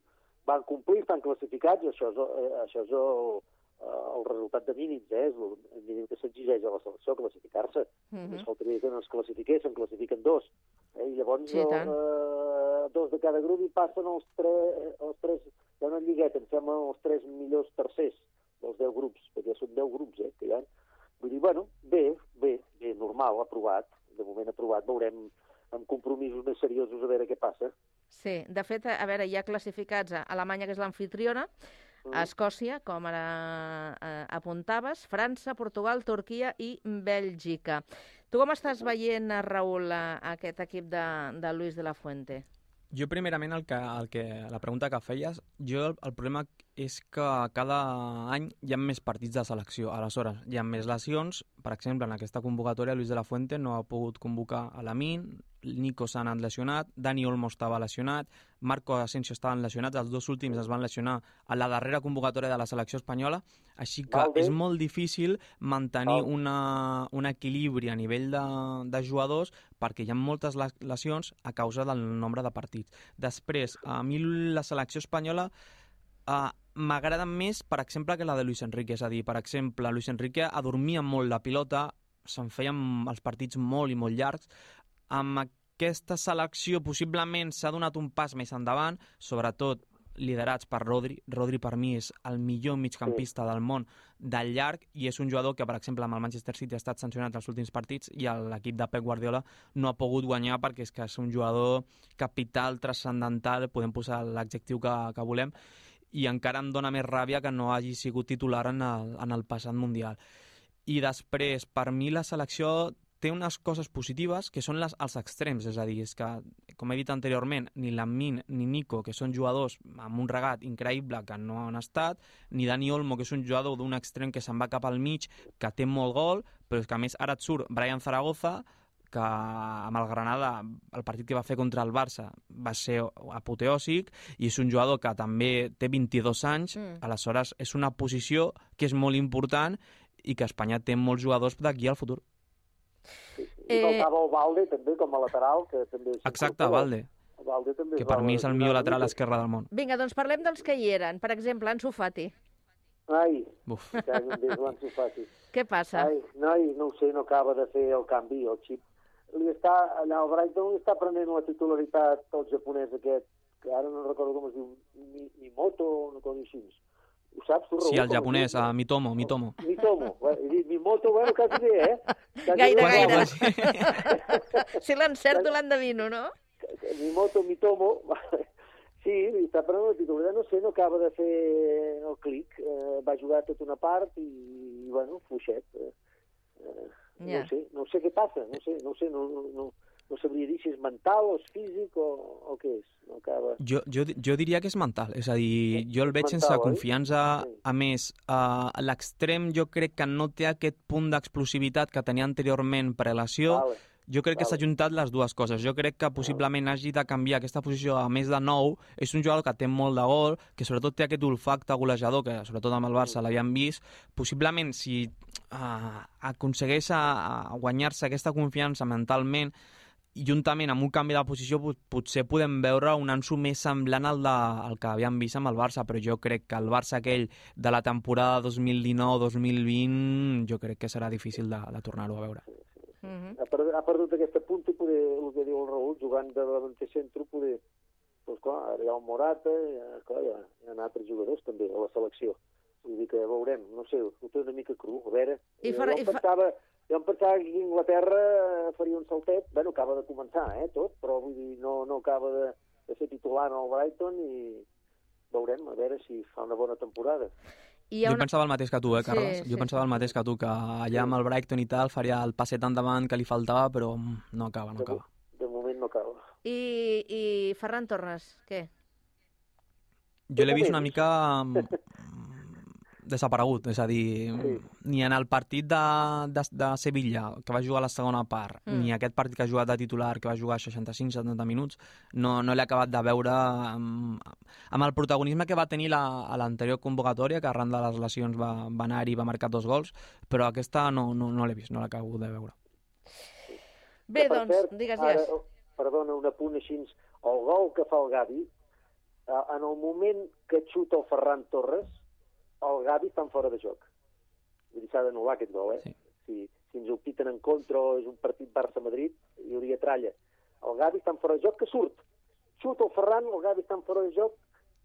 van complir, estan classificats, això és, eh, això és el, el resultat de mínims, eh? és el el mínim que s'exigeix a la selecció, classificar-se. Mhm. Només faltaria que no es classifiquessin, classifiquen dos. Eh? I llavors Sí, tant. eh, dos de cada grup i passen els tres, els tres hi ha una lligueta, em sembla, els tres millors tercers dels 10 grups, perquè ja són 10 grups, eh, que hi ha. Vull dir, bueno, bé, bé, bé, normal, aprovat, de moment aprovat, veurem amb compromisos més seriosos a veure què passa. Sí, de fet, a veure, hi ha classificats a Alemanya, que és l'anfitriona, a Escòcia, com ara eh, apuntaves, França, Portugal, Turquia i Bèlgica. Tu com estàs veient, Raül, a- aquest equip de, de Luis de la Fuente? Jo, primerament, el que, el que, la pregunta que feies, jo el, el problema és que cada any hi ha més partits de selecció. Aleshores, hi ha més lesions. Per exemple, en aquesta convocatòria, Luis de la Fuente no ha pogut convocar a Lamin, Nico s'ha anat lesionat, Dani Olmo estava lesionat, Marco Asensio estaven lesionats, els dos últims es van lesionar a la darrera convocatòria de la selecció espanyola, així que Valde. és molt difícil mantenir Valde. una, un equilibri a nivell de, de jugadors perquè hi ha moltes les- lesions a causa del nombre de partits. Després, a mi la selecció espanyola uh, m'agrada més, per exemple, que la de Luis Enrique. És a dir, per exemple, Luis Enrique adormia molt la pilota, se'n feien els partits molt i molt llargs. Amb aquesta selecció possiblement s'ha donat un pas més endavant, sobretot liderats per Rodri. Rodri per mi és el millor migcampista del món del llarg i és un jugador que, per exemple, amb el Manchester City ha estat sancionat els últims partits i l'equip de Pep Guardiola no ha pogut guanyar perquè és que és un jugador capital, transcendental, podem posar l'adjectiu que, que volem, i encara em dóna més ràbia que no hagi sigut titular en el, en el passat Mundial. I després, per mi la selecció té unes coses positives que són les, els extrems, és a dir, és que, com he dit anteriorment, ni Lamin ni Nico, que són jugadors amb un regat increïble que no han estat, ni Dani Olmo, que és un jugador d'un extrem que se'n va cap al mig, que té molt gol, però és que a més ara et surt Brian Zaragoza, que amb el Granada, el partit que va fer contra el Barça va ser apoteòsic i és un jugador que també té 22 anys, Mm. aleshores és una posició que és molt important i que Espanya té molts jugadors d'aquí al futur. I faltava el Valde, també, com a lateral, que també... és Exacte. Valde, El Valde també que es per mi és el millor lateral mica. esquerre del món. Vinga, doncs parlem dels que hi eren. Per exemple, Ansu Fati. Ai, Uf. Fati. Què passa? Ai, noi, no ho sé, no acaba de fer el canvi, el xip. Li està, allà al Brighton li està prenent la titularitat el japonès aquest, que ara no recordo com es diu, Mi- Mimoto o una cosa així. Ho saps, tu, Raül? Sí, el japonès, a Mitomo, Mitomo. Mitomo. He dit Mimoto, bueno, quasi bé, eh? Quasi Gaire, bé. gaire. si l'encerto, l'endevino, no? Mimoto, Mitomo, sí, està prenent la titularitat, no sé, no acaba de fer el clic, eh, va jugar tota una part i, i bueno, fluixet. Eh, eh, Ja. No sé, no sé què passa, no sé, no sé, no, no, no, no sabria dir si és mental o és físic o, o què és. No acaba... Jo, jo, jo diria que és mental, és a dir, jo el veig mental, sense oi? confiança. A més, uh, l'extrem jo crec que no té aquest punt d'explosivitat que tenia anteriorment prelació. Vale. Jo crec que s'ha juntat les dues coses. Jo crec que possiblement hagi de canviar aquesta posició a més de nou. És un jugador que té molt de gol, que sobretot té aquest olfacte golejador, que sobretot amb el Barça l'havíem vist. Possiblement, si uh, aconsegueix a, a guanyar-se aquesta confiança mentalment, i juntament amb un canvi de posició pot- potser podem veure un Ansu més semblant al, de, al que havíem vist amb el Barça, però jo crec que el Barça aquell de la temporada 2019-2020 jo crec que serà difícil de, de tornar-ho a veure. Mhm. ha, perdut, ha perdut aquesta punta i poder, el que diu el Raül, jugant de davanter centre, poder... Doncs clar, ara hi ha el Morata, hi ha, clar, hi ha, hi ha altres jugadors també a la selecció. Vull dir que ja veurem, no sé, ho té una mica cru, a veure. I eh, farà- jo, i pensava, jo em pensava que Inglaterra faria un saltet, bueno, acaba de començar, eh, tot, però vull dir, no, no acaba de, de ser titular en el Brighton i veurem, a veure si fa una bona temporada. I Jo una... pensava el mateix que tu, eh, Sí, Carles? sí, jo pensava el mateix que tu, que allà amb el Brighton i tal faria el passet endavant que li faltava, però no acaba, no acaba. De moment no acaba. I, I Ferran Torres, què? Jo l'he vist una mica... desaparegut, és a dir, Sí. ni en el partit de, de, de Sevilla, que va jugar a la segona part, Mm. ni aquest partit que ha jugat de titular, que va jugar 65-70 minuts, no, no l'he acabat de veure amb, amb el protagonisme que va tenir la, a l'anterior convocatòria, que arran de les lesions va, va anar-hi i va marcar dos gols, però aquesta no, no, no l'he vist, no l'acabo de veure. Bé, doncs, cert, digues, ara, digues. Perdona, un apunt així. El gol que fa el Gavi, eh, en el moment que xuta el Ferran Torres, el Gavi està en fora de joc. Vull dir, s'ha d'anul·lar aquest gol, eh? Sí. Si, si ens ho piten en contra o és un partit Barça-Madrid, hi hauria tralla. El Gavi està en fora de joc, que surt. Xuta el Ferran, el Gavi està en fora de joc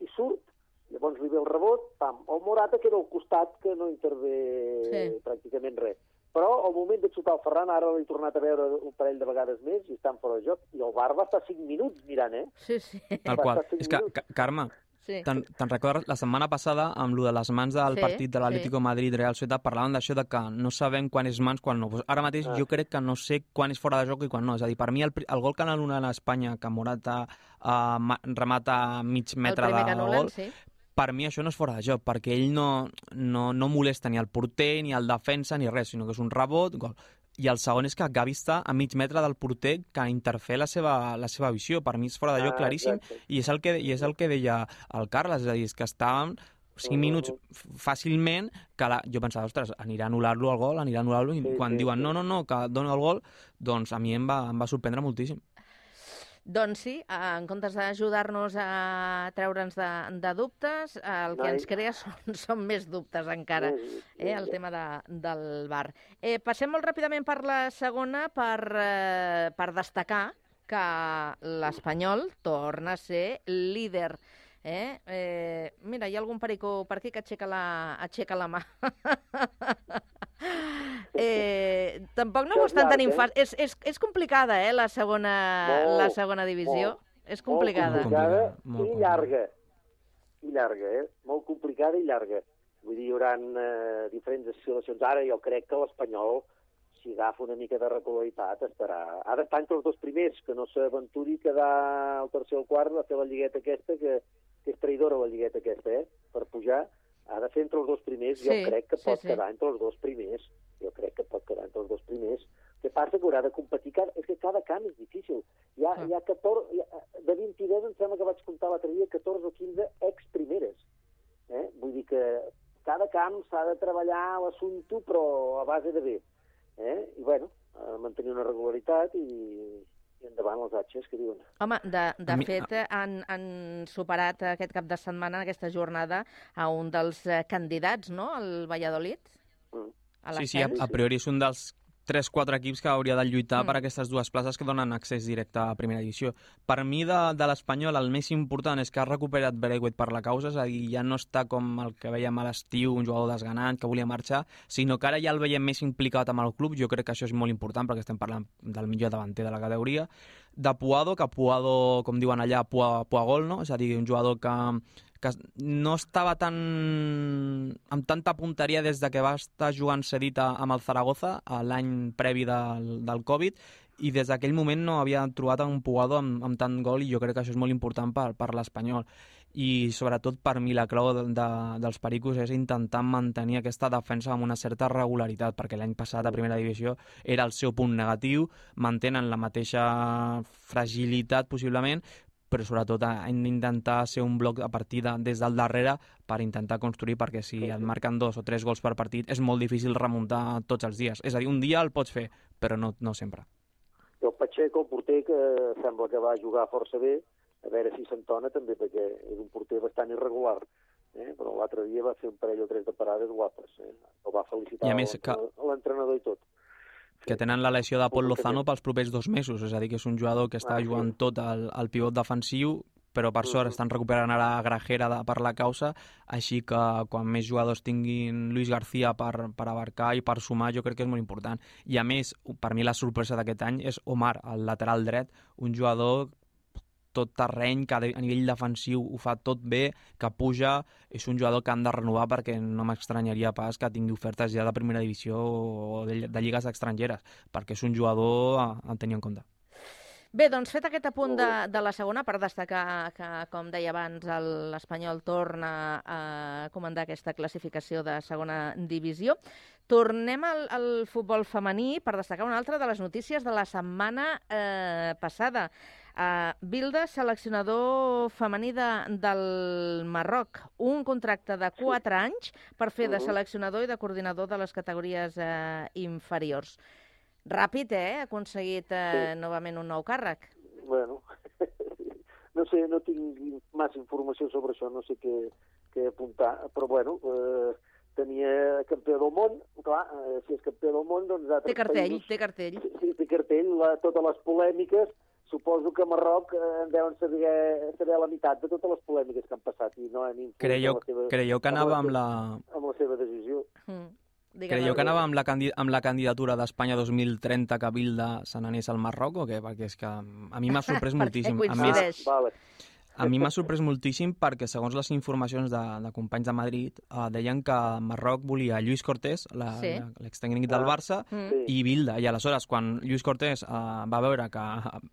i surt. Llavors li ve el rebot, pam. El Morata queda al costat, que no intervé Sí. pràcticament res. Però al moment de xutar el Ferran, ara l'he tornat a veure un parell de vegades més i està en fora de joc. I el Bar va estar 5 minuts mirant, eh? Sí, sí. Tal qual. És que, Carme, Sí. te'n te'n recordes la setmana passada amb lo de les mans del Sí, partit de l'Atlético sí. Madrid-Real Societat parlàvem d'això de que no sabem quan és mans, quan no. Pues ara mateix Ah. jo crec que no sé quan és fora de joc i quan no. És a dir, per mi el, el gol que anul·len a Espanya, que Morata ma- remata a mig metre de gol, sí. per mi això no és fora de joc, perquè ell no, no, no molesta ni el porter, ni el defensa, ni res, sinó que és un rebot, gol. I el segon és que Gavi està a mig metre del porter que interfé la seva, la seva visió. Per mi és fora de joc Ah, claríssim exacte. i és el que, i és el que deia el Carles, és a dir, és que estàvem 5 minuts fàcilment que la, jo pensava, ostres, anirà a anul·lar-lo el gol, anirà a anul·lar-lo, i Sí, quan sí, diuen sí. no, no, no, que dona el gol, doncs a mi em va, em va sorprendre moltíssim. Doncs sí, eh, en comptes d'ajudar-nos a treure'ns de, de dubtes, eh, el que ens crea són, són més dubtes encara, eh, el tema de, del bar. Eh, passem molt ràpidament per la segona per, eh, per destacar que l'Espanyol torna a ser líder. Eh? Eh, mira, hi ha algun perico per aquí que aixeca la, aixeca la mà. eh, tampoc no ho estan eh? fàcil. És, és, és complicada, eh, la segona, Molt, la segona divisió. molt, és complicada. Molt complicada Molt i llarga. I llarga, eh? Molt complicada i llarga. Vull dir, hi haurà eh, diferents situacions. Ara jo crec que l'Espanyol, si agafa una mica de regularitat, estarà... Ha d'estar entre els dos primers, que no s'aventuri quedar al tercer o quart a fer la lligueta aquesta, que, que és traïdora la lligueta aquesta, eh? Per pujar. Ha de fer entre els dos primers. Jo Sí, crec que pot sí. quedar entre els dos primers. Jo crec que pot quedar entre els dos primers. Que passa que haurà de competir... Cada... És que cada camp és difícil. Hi ha, hi ha 14... Hi ha, de 22 em sembla que vaig comptar l'altre dia 14 o 15 ex-primeres. Eh? Vull dir que cada camp s'ha de treballar l'assumpte, però a base de bé. Eh? I, bueno, mantenir una regularitat i, i endavant els atxes que diuen. Home, de, de mi- fet, han, han superat aquest cap de setmana, aquesta jornada, a un dels eh, candidats, no?, al Valladolid. Mm. A Sí, sí, a, a priori és un dels 3-4 equips que hauria de lluitar Mm. per aquestes dues places que donen accés directe a primera divisió. Per mi, de, de l'Espanyol, el més important és que ha recuperat Bereguet per la causa, és a dir, ja no està com el que veiem a l'estiu, un jugador desganant que volia marxar, sinó que ara ja el veiem més implicat amb el club. Jo crec que això és molt important perquè estem parlant del millor davanter de la categoria. De Puado, que Puado, com diuen allà, Pua, Pua gol, no? És a dir, un jugador que que no estava tan amb tanta punteria des de que va estar jugant cedit amb el Zaragoza l'any previ del, del Covid i des d'aquell moment no havia trobat un Puado amb, amb tant gol i jo crec que això és molt important per, per l'Espanyol. I sobretot per mi la clau de, de, dels Pericos és intentar mantenir aquesta defensa amb una certa regularitat perquè l'any passat a primera divisió era el seu punt negatiu, mantenen la mateixa fragilitat possiblement però sobretot hem d'intentar ser un bloc a partir de, des del darrere per intentar construir, perquè si et marquen dos o tres gols per partit és molt difícil remuntar tots els dies. És a dir, un dia el pots fer, però no, no sempre. El Pacheco, el porter, que sembla que va jugar força bé, a veure si s'entona també, perquè és un porter bastant irregular. Eh? Però l'altre dia va fer un parell o tres de parades guapes. Eh? El va felicitar l'entrenador i tot. Que tenen la lesió de Pol Lozano pels propers dos mesos, és a dir, que és un jugador que està Ah, jugant tot al, al pivot defensiu, però per sort estan recuperant ara Grajera de, per la causa, així que quan més jugadors tinguin Luis García per, per abarcar i per sumar, jo crec que és molt important. I a més, per mi la sorpresa d'aquest any és Omar, el lateral dret, un jugador tot terreny, que a nivell defensiu ho fa tot bé, que puja, és un jugador que han de renovar perquè no m'estranyaria pas que tingui ofertes ja de primera divisió o de, de lligues estrangeres, perquè és un jugador a, a tenir en compte. Bé, doncs fet aquest apunt de, de la segona, per destacar que, com deia abans, el- l'Espanyol torna a comandar aquesta classificació de segona divisió, tornem al, al futbol femení per destacar una altra de les notícies de la setmana eh, passada. Uh, Bilda, seleccionador femení de, del Marroc, un contracte de 4 anys per fer de Mhm. seleccionador i de coordinador de les categories eh, inferiors. Ràpid, eh? Ha aconseguit eh, novament un nou càrrec. Bueno, no sé, no tinc massa informació sobre això, no sé què, què apuntar, però bueno, eh, tenia campió del món, clar, eh, si és campió del món, doncs Té cartell, països... té cartell. Sí, té cartell, la, totes les polèmiques, suposo que a Marroc eh, en deuen saber, saber la meitat de totes les polèmiques que han passat i no han Creieu, la seva, creieu que anava amb la... amb la seva decisió. Mm. Creieu que anava amb la, amb la candidatura d'Espanya 2030 que Bilda se n'anés al Marroc o què? Perquè és que a mi m'ha sorprès moltíssim. A més, Vale. A mi m'ha sorprès moltíssim perquè, segons les informacions de, de companys de Madrid, eh, deien que Marroc volia Lluís Cortés, la- Sí. l'extècnic del Ah. Barça, Mm. i Bilda. I aleshores, quan Lluís Cortés eh, va veure que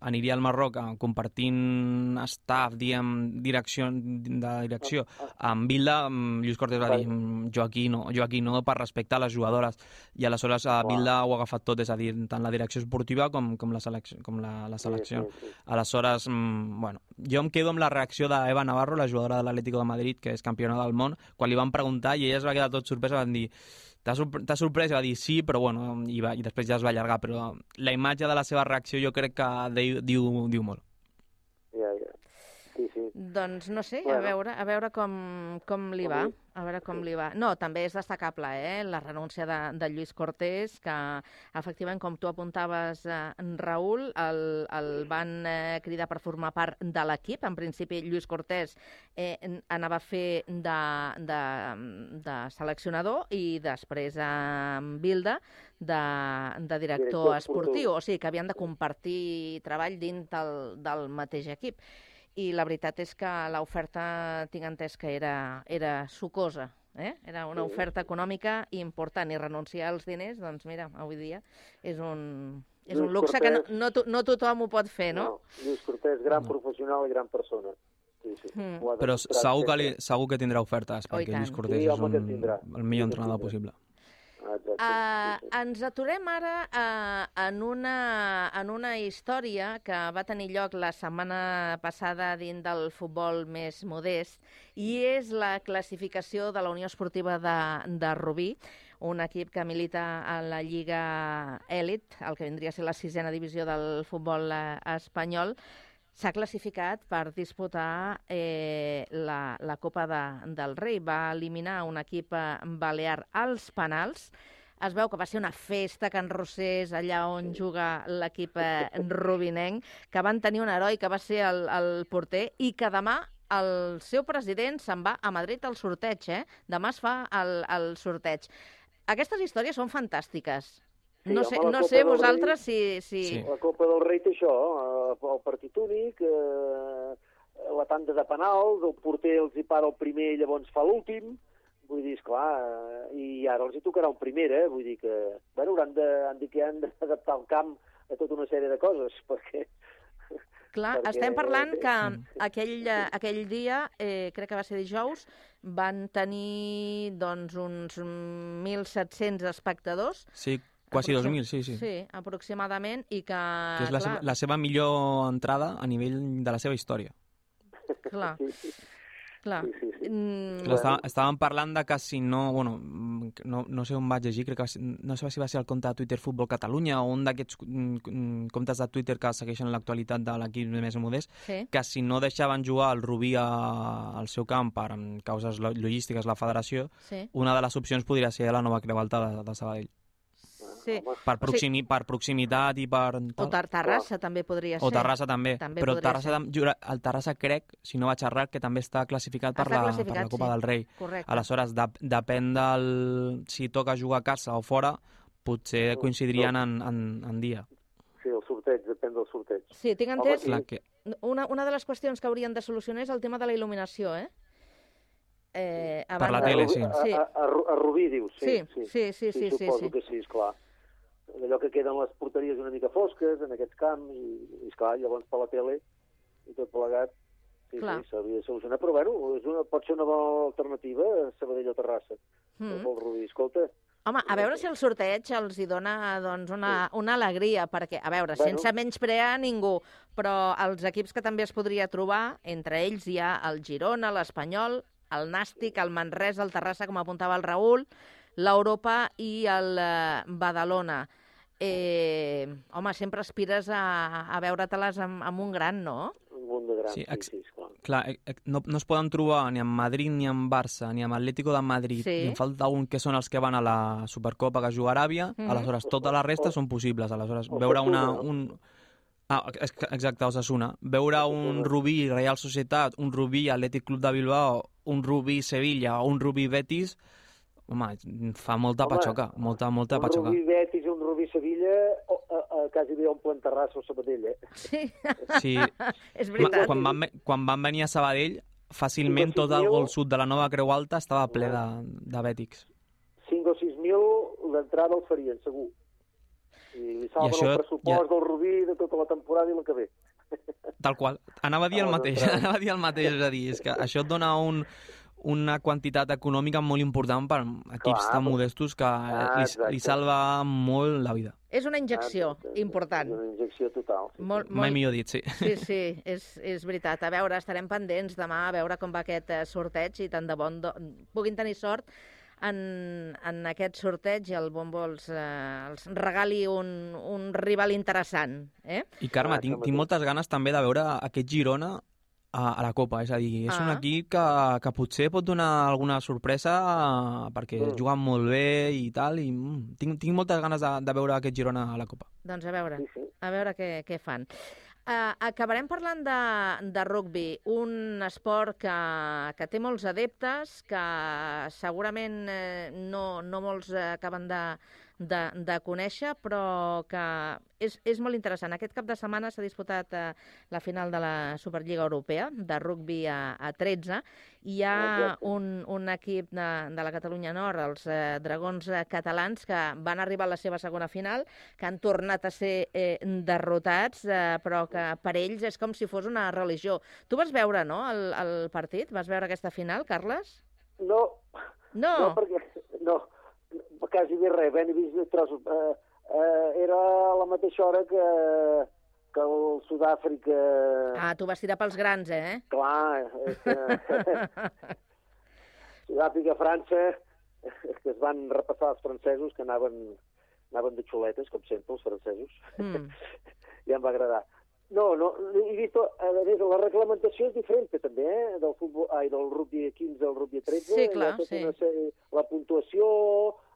aniria al Marroc eh, compartint staff, diem, direcció, de direcció, amb Bilda, mm, Lluís Cortés va dir "Mm, jo aquí no, jo aquí no, per respecte a les jugadores. I aleshores eh, Bilda ho ha agafat tot, és a dir, tant la direcció esportiva com, com la selecció. Com la, la selecció. sí, sí. Aleshores, mm, bueno, jo em quedo amb la reacció d'Eva Navarro, la jugadora de l'Atlético de Madrid, que és campiona del món, quan li van preguntar i ella es va quedar tot sorpresa, van dir t'ha sorprès? I va dir sí, però bueno, i, va, i després ja es va allargar, però la imatge de la seva reacció jo crec que diu, diu, diu molt. Sí, sí. Doncs no sé, a Bueno. veure, a veure com, com li va. A veure com li va. No, també és destacable, eh?, la renúncia de, de Lluís Cortés, que efectivament, com tu apuntaves, eh, Raül, el, el van eh, cridar per formar part de l'equip. En principi, Lluís Cortés eh, anava a fer de, de, de seleccionador i després amb Bilda de, de director, Director esportiu. esportiu. O sigui, que havien de compartir treball dins del, del mateix equip i la veritat és que l'oferta tinc entès que era, era sucosa, eh? era una oferta econòmica important i renunciar als diners, doncs mira, avui dia és un, és Lluís un luxe que no, Cortés- no, no tothom ho pot fer, no? No, Lluís Cortés, gran professional i gran persona. Sí, sí. Mm. Però segur que, li, segur que tindrà ofertes, Oh, perquè. Lluís Cortés Sí, és un, el millor entrenador possible. Exacte. Uh, ens aturem ara uh, en, una, en una història que va tenir lloc la setmana passada dins del futbol més modest i és la classificació de la Unió Esportiva de, de Rubí, un equip que milita a la Lliga Elit, el que vindria a ser la sisena divisió del futbol eh, espanyol, s'ha classificat per disputar eh, la, la Copa de, del Rei. Va eliminar un equip eh, balear als penals. Es veu que va ser una festa Can Rossers, allà on juga l'equip eh, rubinenc, que van tenir un heroi que va ser el, el porter i que demà el seu president se'n va a Madrid al sorteig, eh? Demà es fa el, el sorteig. Aquestes històries són fantàstiques. Sí, no home, sé, la no sé vosaltres si... Rei- si... Sí. La Copa del Rei té això, eh, el partit únic, eh, la tanda de penals, el porter els hi para el primer i llavors fa l'últim, vull dir, esclar, eh, i ara els hi tocarà un primer, eh? vull dir que, bueno, hauran de, han dit que han d'adaptar el camp a tota una sèrie de coses, perquè... Clar, perquè- estem parlant que aquell, eh, aquell dia, eh, crec que va ser dijous, van tenir doncs, uns 1.700 espectadors. Sí, quasi Aproxim- 2.000, sí, sí. Sí, aproximadament, i que... Que és la, clar, seva, la seva millor entrada a nivell de la seva història. clar, clar. Mm, Clar, estava, estàvem parlant de que si no, bueno, mm, no, no sé on vaig llegir, crec que va ser- no sé si va ser el compte de Twitter Futbol Catalunya o un d'aquests mm, mm, comptes de Twitter que segueixen l'actualitat de l'equip més modest, Sí. que si no deixaven jugar el Rubí a, al seu camp per mm, causes lo- logístiques la federació, Sí. una de les opcions podria ser la nova Creu Alta de, de Sabadell. Sí. Per, O sigui, proximi, per proximitat i per... o Tar Terrassa també podria ser. O Terrassa també, També però Terrassa, ser. el Terrassa crec, si no vaig errar, que també està classificat per, Està la, per classificat, la Copa sí. del Rei. Correcte. Aleshores, de, depèn del... si toca jugar a casa o fora, potser coincidirien en, en, en dia. Sí, el sorteig, depèn del sorteig. Sí, tinc Home, entès... sí. Clar que... Una, una de les qüestions que haurien de solucionar és el tema de la il·luminació, eh? eh a Per la tele, sí. A, Sí. a, a, a Rubí, dius? Sí, Sí, sí, sí, sí, sí, suposo sí. que sí, esclar. Allò que queden les porteries una mica fosques en aquests camps, i, i esclar, llavors per la tele i tot plegat, sí, Clar. sí, s'hauria de solucionar, però bueno, és una, pot ser una bona alternativa a Sabadell o Terrassa, Mm. pel Rubí. Escolta, Home, a veure si el sorteig els hi dona doncs, una, una alegria, perquè, a veure, Bueno. sense menysprear ningú, però els equips que també es podria trobar, entre ells hi ha el Girona, l'Espanyol, el Nàstic, el Manresa, el Terrassa, com apuntava el Raül, l'Europa i el eh, Badalona. Eh, home, sempre aspires a, a veure-te-les amb, amb un gran, no? un munt de grans, Sí, sí, ex- sí. Clar, eh, eh, no, no es poden trobar ni amb Madrid, ni amb Barça, ni amb Atlético de Madrid, Sí. i en falta un que són els que van a la Supercopa que juga a Aràbia, Mhm. aleshores tota la resta són possibles, aleshores o veure una, un... Ah, ex- exacte, Osasuna. Veure un Rubí Real Societat, un Rubí Atlètic Club de Bilbao, un Rubí Sevilla o un Rubí Betis, home, fa molta Home, patxoca, molta, molta un patxoca. Rubí Betis i Sevilla, o, a, a, quasi bé omplen Terrassa o Sabadell, eh? Sí, Sí. és Ma- veritat. Quan van, quan van venir a Sabadell, fàcilment tot el gol sud de la nova Creu Alta estava ple de, de bètics. 5 o 6 mil l'entrada el farien, segur. I li salven això el pressupost del Rubí de tota la temporada i la que ve. Tal qual. Anava a dir el mateix, anava a dir el mateix, és a dir, és que això et dona un, una quantitat econòmica molt important per equips Clar, tan però- modestos que Ah, li, li salva molt la vida. És una injecció important. Una injecció total. Sí. Molt, Mai millor dit, sí. Sí, sí, és, és veritat. A veure, estarem pendents demà a veure com va aquest eh, sorteig i tant de bon do... puguin tenir sort en, en aquest sorteig i el Bombo els, eh, els regali un, un rival interessant. Eh? I Carme, tinc, tinc moltes ganes també de veure aquest Girona a, a la Copa, és a dir, és un Ah. equip que, que potser pot donar alguna sorpresa eh, perquè Mm. juguen molt bé i tal, i mm, tinc, tinc moltes ganes de, de veure aquest Girona a la Copa. Doncs a veure, Sí, sí. a veure què, què fan. Uh, acabarem parlant de, de rugby, un esport que, que té molts adeptes, que segurament eh, no, no molts acaben de, de, de conèixer, però que és, és molt interessant. Aquest cap de setmana s'ha disputat eh, la final de la Superliga Europea de rugby a, a 13. Hi ha un, un equip de, de la Catalunya Nord, els eh, Dragons eh, catalans, que van arribar a la seva segona final, que han tornat a ser eh, derrotats, eh, però que per ells és com si fos una religió. Tu vas veure, no?, el, el partit? Vas veure aquesta final, Carles? No, No. no, perquè... No, quasi bé res, ben vist trossos. Eh, eh, era a la mateixa hora que, que el Sud-àfrica... Ah, tu vas tirar pels grans, eh? Clar, és que... Sud-àfrica-França, que es van repassar els francesos, que anaven, anaven de xuletes, com sempre, els francesos. Mm. ja em va agradar. No, no, he vist, a més, la reglamentació és diferent també, eh? del, futbol, ai, del rugby 15 al rugby 13. Sí, clar, tota sí. Una sèrie, la puntuació,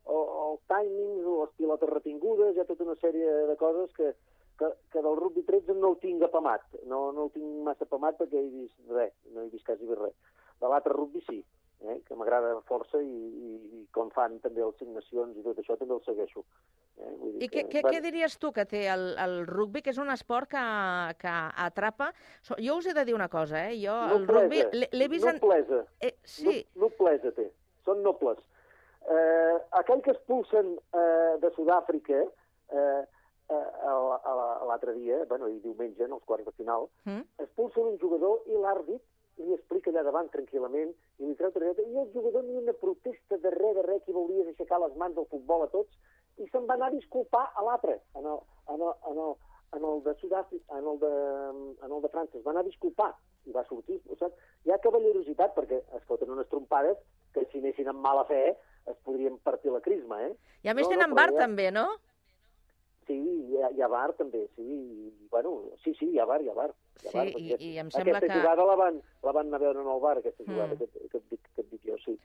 o, els timings, o les pilotes retingudes, hi ha tota una sèrie de coses que, que, que del rugby 13 no ho tinc apamat. No, no el tinc massa apamat perquè he vist res, no he vist quasi res. De l'altre rugby sí, eh? que m'agrada força i, i, i com fan també les assignacions i tot això també el segueixo. Eh? Vull dir I què, que- què, bueno, què diries tu que té el, el rugby, que és un esport que, que atrapa... So- Jo us he de dir una cosa, eh? Jo el rugby Noblesa, l'he l'he vist... En... Noblesa. Eh, sí, No, noblesa té. Són nobles. Eh, aquell que expulsen eh, de Sud-àfrica eh, eh, l'altre dia, bueno, i diumenge, en els quarts de final, Mm. expulsen un jugador i l'àrbit li explica allà davant tranquil·lament i li treu targeta i el jugador ni una protesta de res, de res, que volia aixecar les mans del futbol a tots i se'n va anar a disculpar a l'altre, en el, en el, en el, en el de Sud-àfrica, en, el de, en el de França, es va anar a disculpar i va sortir. Saps? Hi ha cavallerositat perquè es foten unes trompades que si anessin amb mala fe es podrien partir la crisma, eh? I a més No, no, tenen però bar ja- també, no? Sí, hi ha, hi ha bar també, sí. I, bueno, sí, sí, hi ha bar, hi ha bar. Hi ha Sí, bar, i- perquè i em sembla aquesta que- jugada la van, la van anar a veure en el bar, aquesta jugada Mm. que, que, et dic, que et dic jo, sí.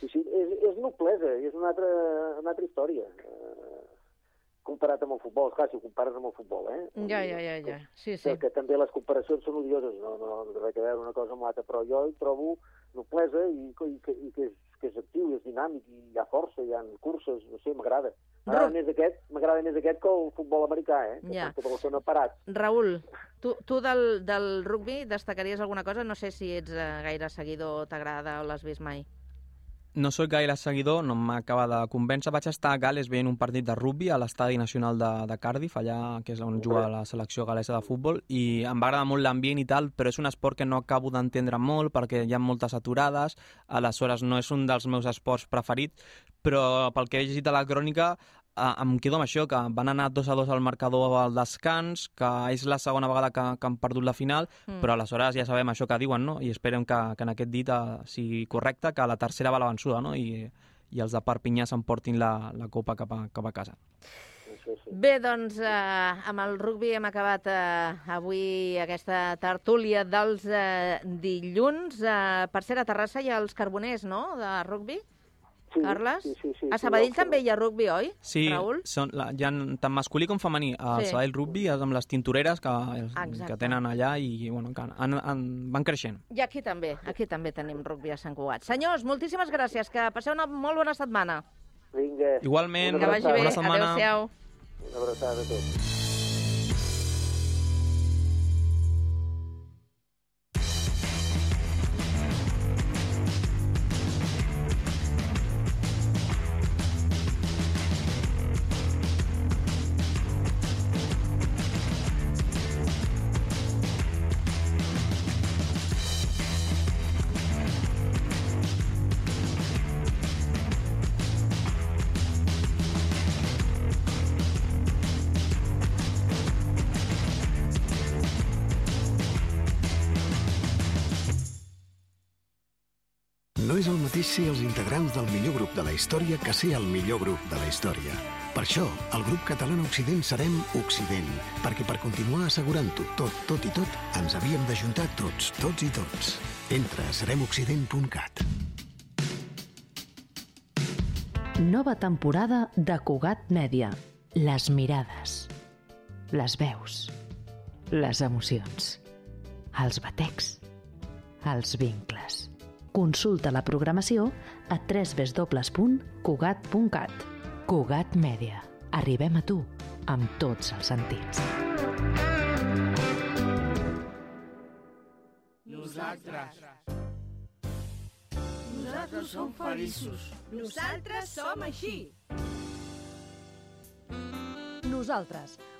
Sí, sí, és, és noblesa, és una altra, una altra història. Eh, comparat amb el futbol, clar, si ho compares amb el futbol, eh? Ja, ja, ja, ja. Sí, sí. Que, que també les comparacions són odioses, no, no, no res a veure una cosa amb l'altra, però jo hi trobo noblesa i, i, que, i que, és, que és actiu i és dinàmic i hi ha força, hi ha curses, no sé, m'agrada. M'agrada més aquest, m'agrada més aquest que el futbol americà, eh? Que Ja. tota l'estona parats. Raül, tu, tu del, del rugby destacaries alguna cosa? No sé si ets eh, gaire seguidor, t'agrada o l'has vist mai. No sóc gaire seguidor, no m'acaba de convèncer. Vaig estar a Gales veient un partit de rugby a l'estadi nacional de, de Cardiff, allà que és on juga la selecció galesa de futbol, i em va agradar molt l'ambient i tal, però és un esport que no acabo d'entendre molt perquè hi ha moltes aturades, aleshores no és un dels meus esports preferits, però pel que he llegit a la crònica em quedo amb això, que van anar 2 a 2 al marcador al descans, que és la segona vegada que, que han perdut la final, Mm. però aleshores ja sabem això que diuen, no? I esperem que, que en aquest dit eh, sigui correcte, que la tercera va la vençuda, no? I, i els de Perpinyà s'emportin la, la copa cap a, cap a casa. Bé, doncs eh, amb el rugbi hem acabat eh, avui aquesta tertúlia dels eh, dilluns. Eh, per cert, a Terrassa hi ha els carboners, no?, de rugbi? Sí, Carles? sí, sí, sí, a sí, Sabadell sí. també hi ha rugbi, oi, Sí, Raül? són, la, hi ha tant masculí com femení. El Sí. sí. Sabadell Rugby és amb les tintoreres que, Exacte. que tenen allà i bueno, que han, han, van creixent. I aquí també, aquí també tenim rugbi a Sant Cugat. Senyors, moltíssimes gràcies, que passeu una molt bona setmana. Vinga. Igualment, Que vagi bé, bona setmana. adéu-siau. Una abraçada a tots. Història que ser el millor grup de la història. Per això, el grup català Occident serem Occident, perquè per continuar assegurant-ho tot, tot i tot, ens havíem d'ajuntar tots, tots i tots. Entra a seremoccident.cat. Nova temporada de Cugat Mèdia. Les mirades, les veus, les emocions, els batecs, els vincles. Consulta la programació a www.cugat.cat. Cugat Mèdia. Arribem a tu amb tots els sentits. Nosaltres. Nosaltres som feliços. Nosaltres som així. Nosaltres,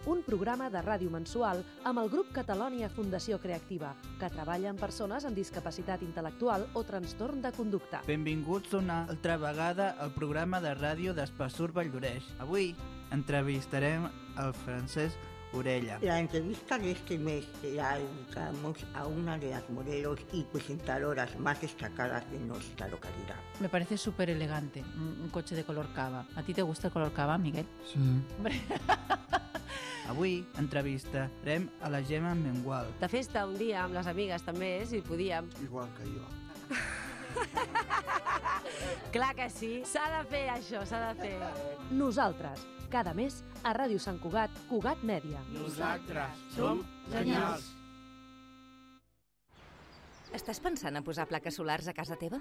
un programa de ràdio mensual amb el grup Catalònia Fundació Creativa, que treballa amb persones amb discapacitat intel·lectual o trastorn de conducta. Benvinguts una altra vegada al programa de ràdio d'Espassur Valldoreix. Avui entrevistarem el Francesc Orella. La entrevista de este mes la dedicamos a una de las modelos y presentadoras más destacadas de nuestra localidad. Me parece súper elegante, un, un coche de color cava. ¿A ti te gusta el color cava, Miguel? Sí. Hombre. Avui entrevistarem a la Gemma Mengual. De festa un dia amb les amigues també, si podíem. Igual que jo. Clar que sí, s'ha de fer això, s'ha de fer. Nosaltres, cada mes a Ràdio Sant Cugat, Cugat Mèdia. Nosaltres som genials. Estàs pensant a posar plaques solars a casa teva?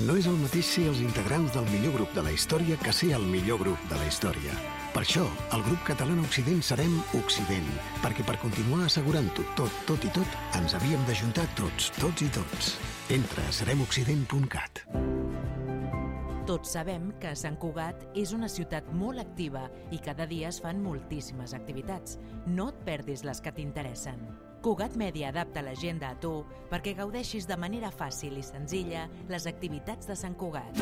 No és el mateix ser els integrants del millor grup de la història que ser el millor grup de la història. Per això, el grup català Occident serem Occident, perquè per continuar assegurant-ho tot, tot i tot, ens havíem d'ajuntar tots, tots i tots. Entra a seremoccident.cat. Tots sabem que Sant Cugat és una ciutat molt activa i cada dia es fan moltíssimes activitats. No et perdis les que t'interessen. Cugat Mèdia adapta l'agenda a tu perquè gaudeixis de manera fàcil i senzilla les activitats de Sant Cugat.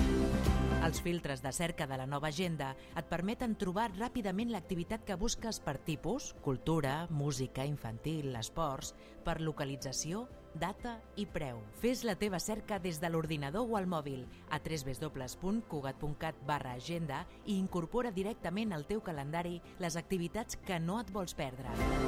Els filtres de cerca de la nova agenda et permeten trobar ràpidament l'activitat que busques per tipus, cultura, música, infantil, esports, per localització, data i preu. Fes la teva cerca des de l'ordinador o al mòbil a www.cugat.cat barra agenda i incorpora directament al teu calendari les activitats que no et vols perdre.